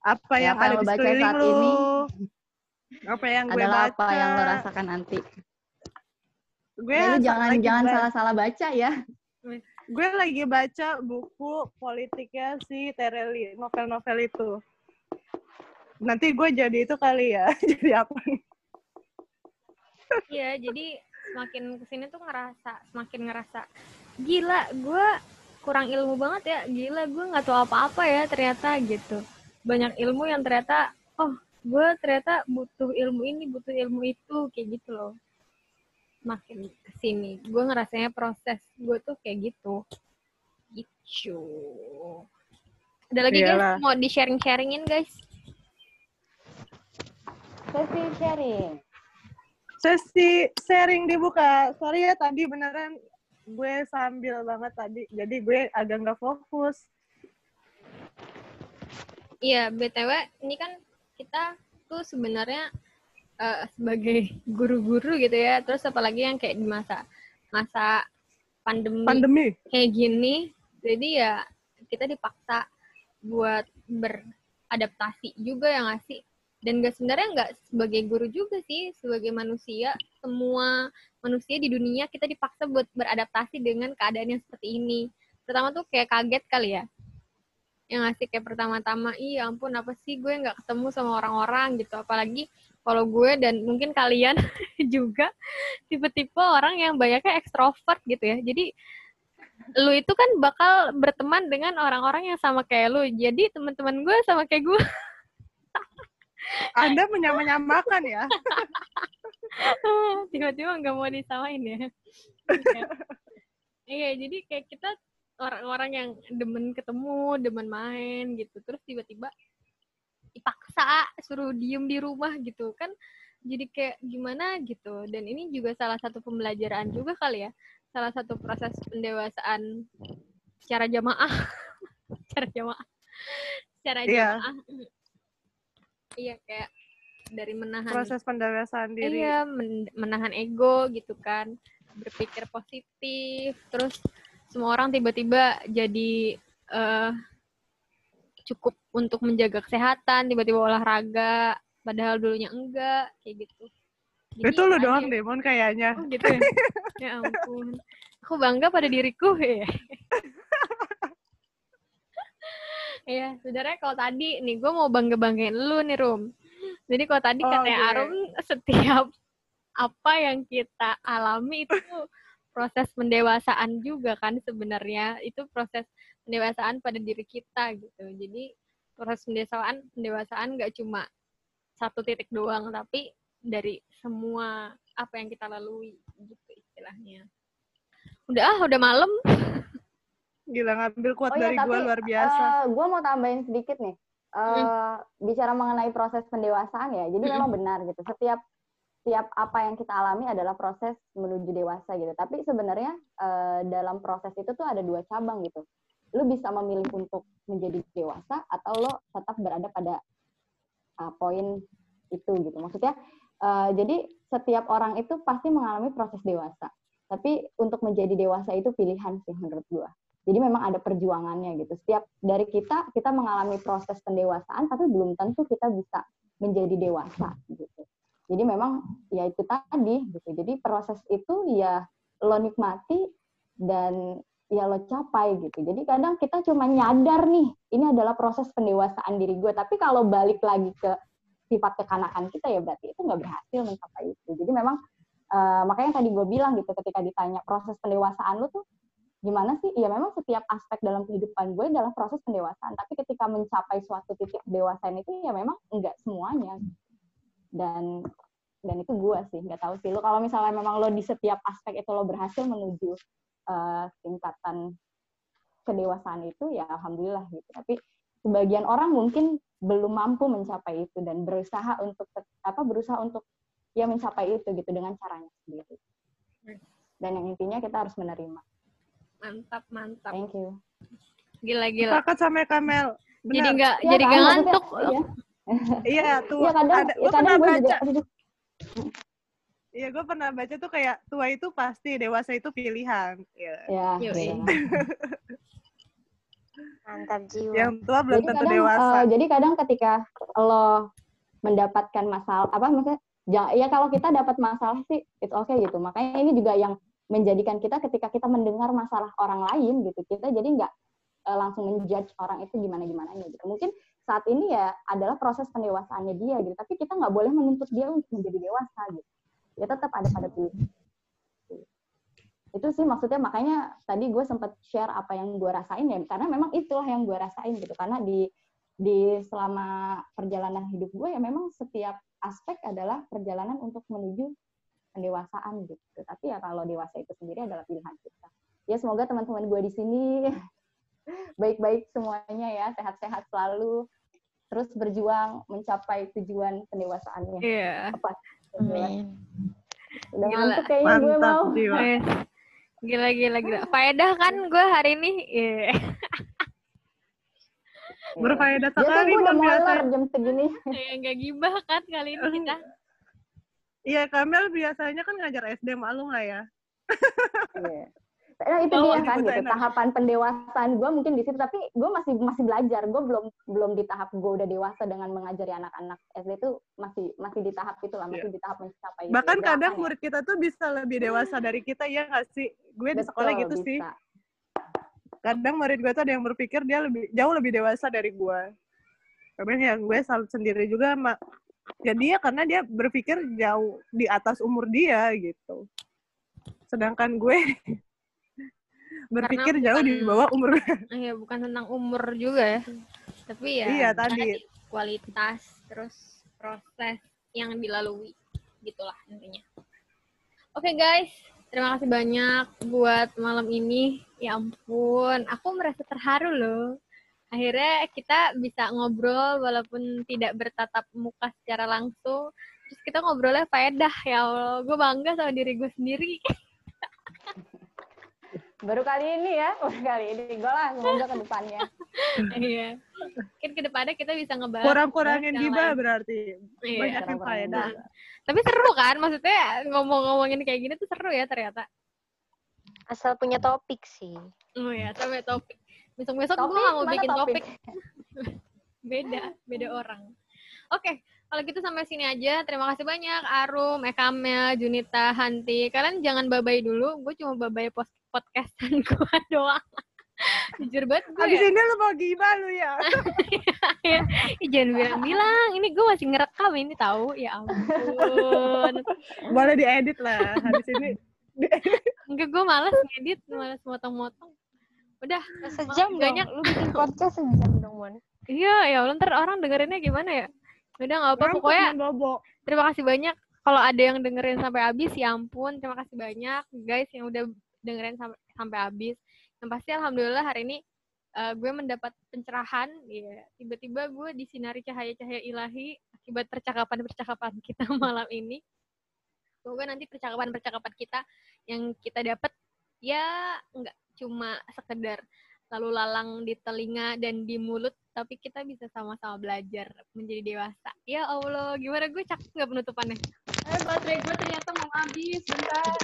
Apa Ya, yang apa ada yang lo di sekeliling lu? ini Apa yang gue baca? apa yang lo rasakan nanti. Gue Ya, jangan jangan salah-salah baca ya. Gue lagi baca buku politiknya si Tereli, novel-novel itu. Nanti gue jadi itu kali ya. <laughs> jadi apa? Iya, jadi semakin ke sini tuh ngerasa, semakin ngerasa, gila, gue kurang ilmu banget ya, gila, gue nggak tahu apa-apa ya ternyata gitu. Banyak ilmu yang ternyata, oh, gue ternyata butuh ilmu ini, butuh ilmu itu, kayak gitu loh. Makin ke sini, gue ngerasanya proses gue tuh kayak gitu. Gitu. Ada lagi Iyalah. guys, mau di sharing-sharingin guys? Sesi sharing. Sesi sharing dibuka. Sorry ya tadi beneran gue sambil banget tadi. Jadi gue agak nggak fokus. Iya, BTW ini kan kita tuh sebenarnya eh, sebagai guru-guru gitu ya, terus apalagi yang kayak di masa masa pandemi, Pandemi. kayak gini, jadi ya kita dipaksa buat beradaptasi juga ya nggak sih? Dan gak sebenarnya nggak sebagai guru juga sih, sebagai manusia, semua manusia di dunia kita dipaksa buat beradaptasi dengan keadaan yang seperti ini. Pertama tuh kayak kaget kali ya, yang ngasih kayak pertama-tama iya ampun apa sih? Gue nggak ketemu sama orang-orang gitu. Apalagi kalau gue dan mungkin kalian <laughs> juga tipe-tipe orang yang banyaknya ekstrovert gitu ya. Jadi lu itu kan bakal berteman dengan orang-orang yang sama kayak lu. Jadi teman-teman gue sama kayak gue <laughs> Anda menyamakan ya. <laughs> tiba-tiba nggak mau disamain ya Iya. Iya, jadi kayak kita orang-orang yang demen ketemu, demen main gitu. Terus tiba-tiba dipaksa suruh diem di rumah gitu kan jadi kayak gimana gitu dan ini juga salah satu pembelajaran juga kali ya salah satu proses pendewasaan secara jamaah <laughs> secara jamaah secara Iya. jamaah iya kayak dari menahan Proses pendewasaan diri. Iya, men- menahan ego gitu kan, berpikir positif, terus semua orang tiba-tiba jadi eh cukup untuk menjaga kesehatan, tiba-tiba olahraga, padahal dulunya enggak, kayak gitu. Jadi Itu lu doang, Demon, kayaknya. Oh gitu ya? <laughs> ya ampun. Aku bangga pada diriku ya. Iya, sebenarnya kalau tadi nih gue mau bangga-banggain lu nih Rum. Jadi kalau tadi Oh, katanya oke. Arum <laughs> setiap apa yang kita alami itu proses pendewasaan juga kan sebenarnya. Itu proses pendewasaan pada diri kita gitu. Jadi proses pendewasaan pendewasaan nggak cuma satu titik doang tapi dari semua apa yang kita lalui gitu istilahnya. Udah ah, udah malam. <laughs> Gila, ngambil quote Oh iya, dari gue luar biasa. gue mau tambahin sedikit nih. Eh, Bicara mengenai proses pendewasaan ya, jadi Mm-mm. memang benar gitu. Setiap setiap apa yang kita alami adalah proses menuju dewasa gitu. Tapi sebenarnya eh, dalam proses itu tuh ada dua cabang gitu. Lu bisa memilih untuk menjadi dewasa atau lo tetap berada pada uh, poin itu gitu. Maksudnya eh, jadi setiap orang itu pasti mengalami proses dewasa. Tapi untuk menjadi dewasa itu pilihan sih menurut gua. Jadi memang ada perjuangannya gitu. Setiap dari kita kita mengalami proses pendewasaan tapi belum tentu kita bisa menjadi dewasa gitu. Jadi memang ya itu tadi gitu. Jadi proses itu ya lo nikmati dan ya lo capai gitu. Jadi kadang kita cuma nyadar nih ini adalah proses pendewasaan diri gue. Tapi kalau balik lagi ke sifat kekanakan kita ya berarti itu nggak berhasil mencapai itu. Jadi memang eh, makanya tadi gue bilang gitu ketika ditanya proses pendewasaan lu tuh gimana sih? Ya memang setiap aspek dalam kehidupan gue adalah proses pendewasaan. Tapi ketika mencapai suatu titik kedewasaan itu ya memang enggak semuanya. Dan dan itu gue sih nggak tahu sih lo kalau misalnya memang lo di setiap aspek itu lo berhasil menuju eh, tingkatan kedewasaan itu ya alhamdulillah gitu. Tapi sebagian orang mungkin belum mampu mencapai itu dan berusaha untuk apa berusaha untuk ya mencapai itu gitu dengan caranya sendiri. Dan yang intinya kita harus menerima. Mantap, mantap. Thank you. Gila, gila. Sepakat sama Kamel. Jadi Benar. nggak Ya jadi nggak ngantuk. Iya, Iya, tuh. iya kadang, ada, ya gue kadang pernah gue baca. juga, aduh, Iya, gue pernah baca tuh kayak tua itu pasti, dewasa itu pilihan. Iya. ya, iya. <laughs> Mantap jiwa. Yang tua belum jadi tentu kadang dewasa. eh, jadi kadang ketika lo mendapatkan masalah apa maksudnya ya kalau kita dapat masalah sih it's okay gitu makanya ini juga yang menjadikan kita ketika kita mendengar masalah orang lain gitu kita jadi nggak eh, langsung menjudge orang itu gimana gimana gitu. Mungkin saat ini ya adalah proses pendewasaannya dia gitu tapi kita nggak boleh menuntut dia untuk menjadi dewasa gitu. Dia tetap ada pada pilihan itu sih maksudnya makanya tadi gue sempat share apa yang gue rasain ya karena memang itulah yang gue rasain gitu. Karena di di selama perjalanan hidup gue ya memang setiap aspek adalah perjalanan untuk menuju pendewasaan gitu tapi ya kalau dewasa itu sendiri adalah pilihan kita ya semoga teman-teman gue di sini <laughs> baik-baik semuanya ya sehat-sehat selalu terus berjuang mencapai tujuan pendewasaannya Iya. apa Amin. udah Gila. ngantuk kayaknya gue mau jiwa. Wes. Gila, gila, gila. Faedah kan gue hari ini. Iya. Berfaedah biasanya sekali gue udah molor jam segini Kayak nggak gibah kan kali ini kita. Iya, Kamel biasanya kan ngajar SD malu lah ya. Iya. Nah, itu Oh, dia kan gitu, enak. tahapan pendewasaan gue mungkin di situ tapi gue masih masih belajar gue belum belum di tahap gue udah dewasa dengan mengajari anak-anak SD itu masih masih di tahap itu lah masih di tahap mencapai Bahkan kadang ya. murid kita tuh bisa lebih dewasa dari kita, ya nggak sih? Gue di sekolah gitu sih. bisa. Kadang murid gue tuh ada yang berpikir dia lebih jauh lebih dewasa dari gue. Tapi yang gue salut sendiri juga sama ya dia karena dia berpikir jauh di atas umur dia gitu. Sedangkan gue <laughs> berpikir jauh di bukan- bawah umur. <laughs> Iya, bukan tentang umur juga ya. Tapi ya Iya, tadi. kualitas terus proses yang dilalui. Gitulah intinya. Oke guys, Terima kasih banyak buat malam ini. Ya ampun, aku merasa terharu loh. Akhirnya kita bisa ngobrol walaupun tidak bertatap muka secara langsung. Terus kita ngobrolnya faedah ya Allah. Gue bangga sama diri gue sendiri. <laughs> Baru kali ini ya, baru kali ini. Gue lah, semoga ke depannya. <laughs> Iya. Mungkin ke depannya kita bisa ngebahas. Kurang-kurangin lain. berarti. Iya. Banyakin faedah. Tapi seru kan? Maksudnya ngomong-ngomongin kayak gini tuh seru ya ternyata. Asal punya topik sih. Oh ya, sampai topik. Besok-besok gue gak mau bikin topik? topik. <laughs> Beda, beda orang. Oke, kalau gitu sampai sini aja. Terima kasih banyak Arum, Ekamel, Junita, Hanti. Kalian jangan babai dulu. Gue cuma babai post podcastan <laughs> gue doang. Jujur banget gue Habis ya. ini lu mau lu ya. <laughs> Ih, jangan bilang-bilang. Ini gue masih ngerekam ini tahu. Ya ampun. Boleh diedit lah. Habis ini Enggak, gue males ngedit. Males motong-motong. Udah, Sejam banyak. Lu bikin podcast sejam dong, Mon. Iya, ya Allah, ntar orang dengerinnya gimana ya? Udah nggak apa, pokoknya terima kasih banyak. Kalau ada yang dengerin sampai habis, ya ampun, terima kasih banyak guys yang udah dengerin sampai sampai habis. Yang pasti alhamdulillah hari ini eh, gue mendapat pencerahan, ya tiba-tiba gue disinari cahaya-cahaya ilahi akibat percakapan-percakapan kita <laughs> malam ini. Semoga nanti percakapan-percakapan kita yang kita dapat ya nggak cuma sekedar lalu lalang di telinga dan di mulut, tapi kita bisa sama-sama belajar menjadi dewasa. Ya Allah, gimana gue cakep nggak penutupannya? Eh, baterai gue ternyata mau habis, bentar.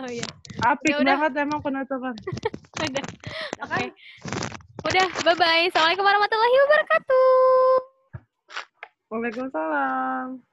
Oh iya, Apik Ya udah. banget emang penutupan. <laughs> udah. Oke. Udah, bye-bye. Assalamualaikum warahmatullahi wabarakatuh. Waalaikumsalam.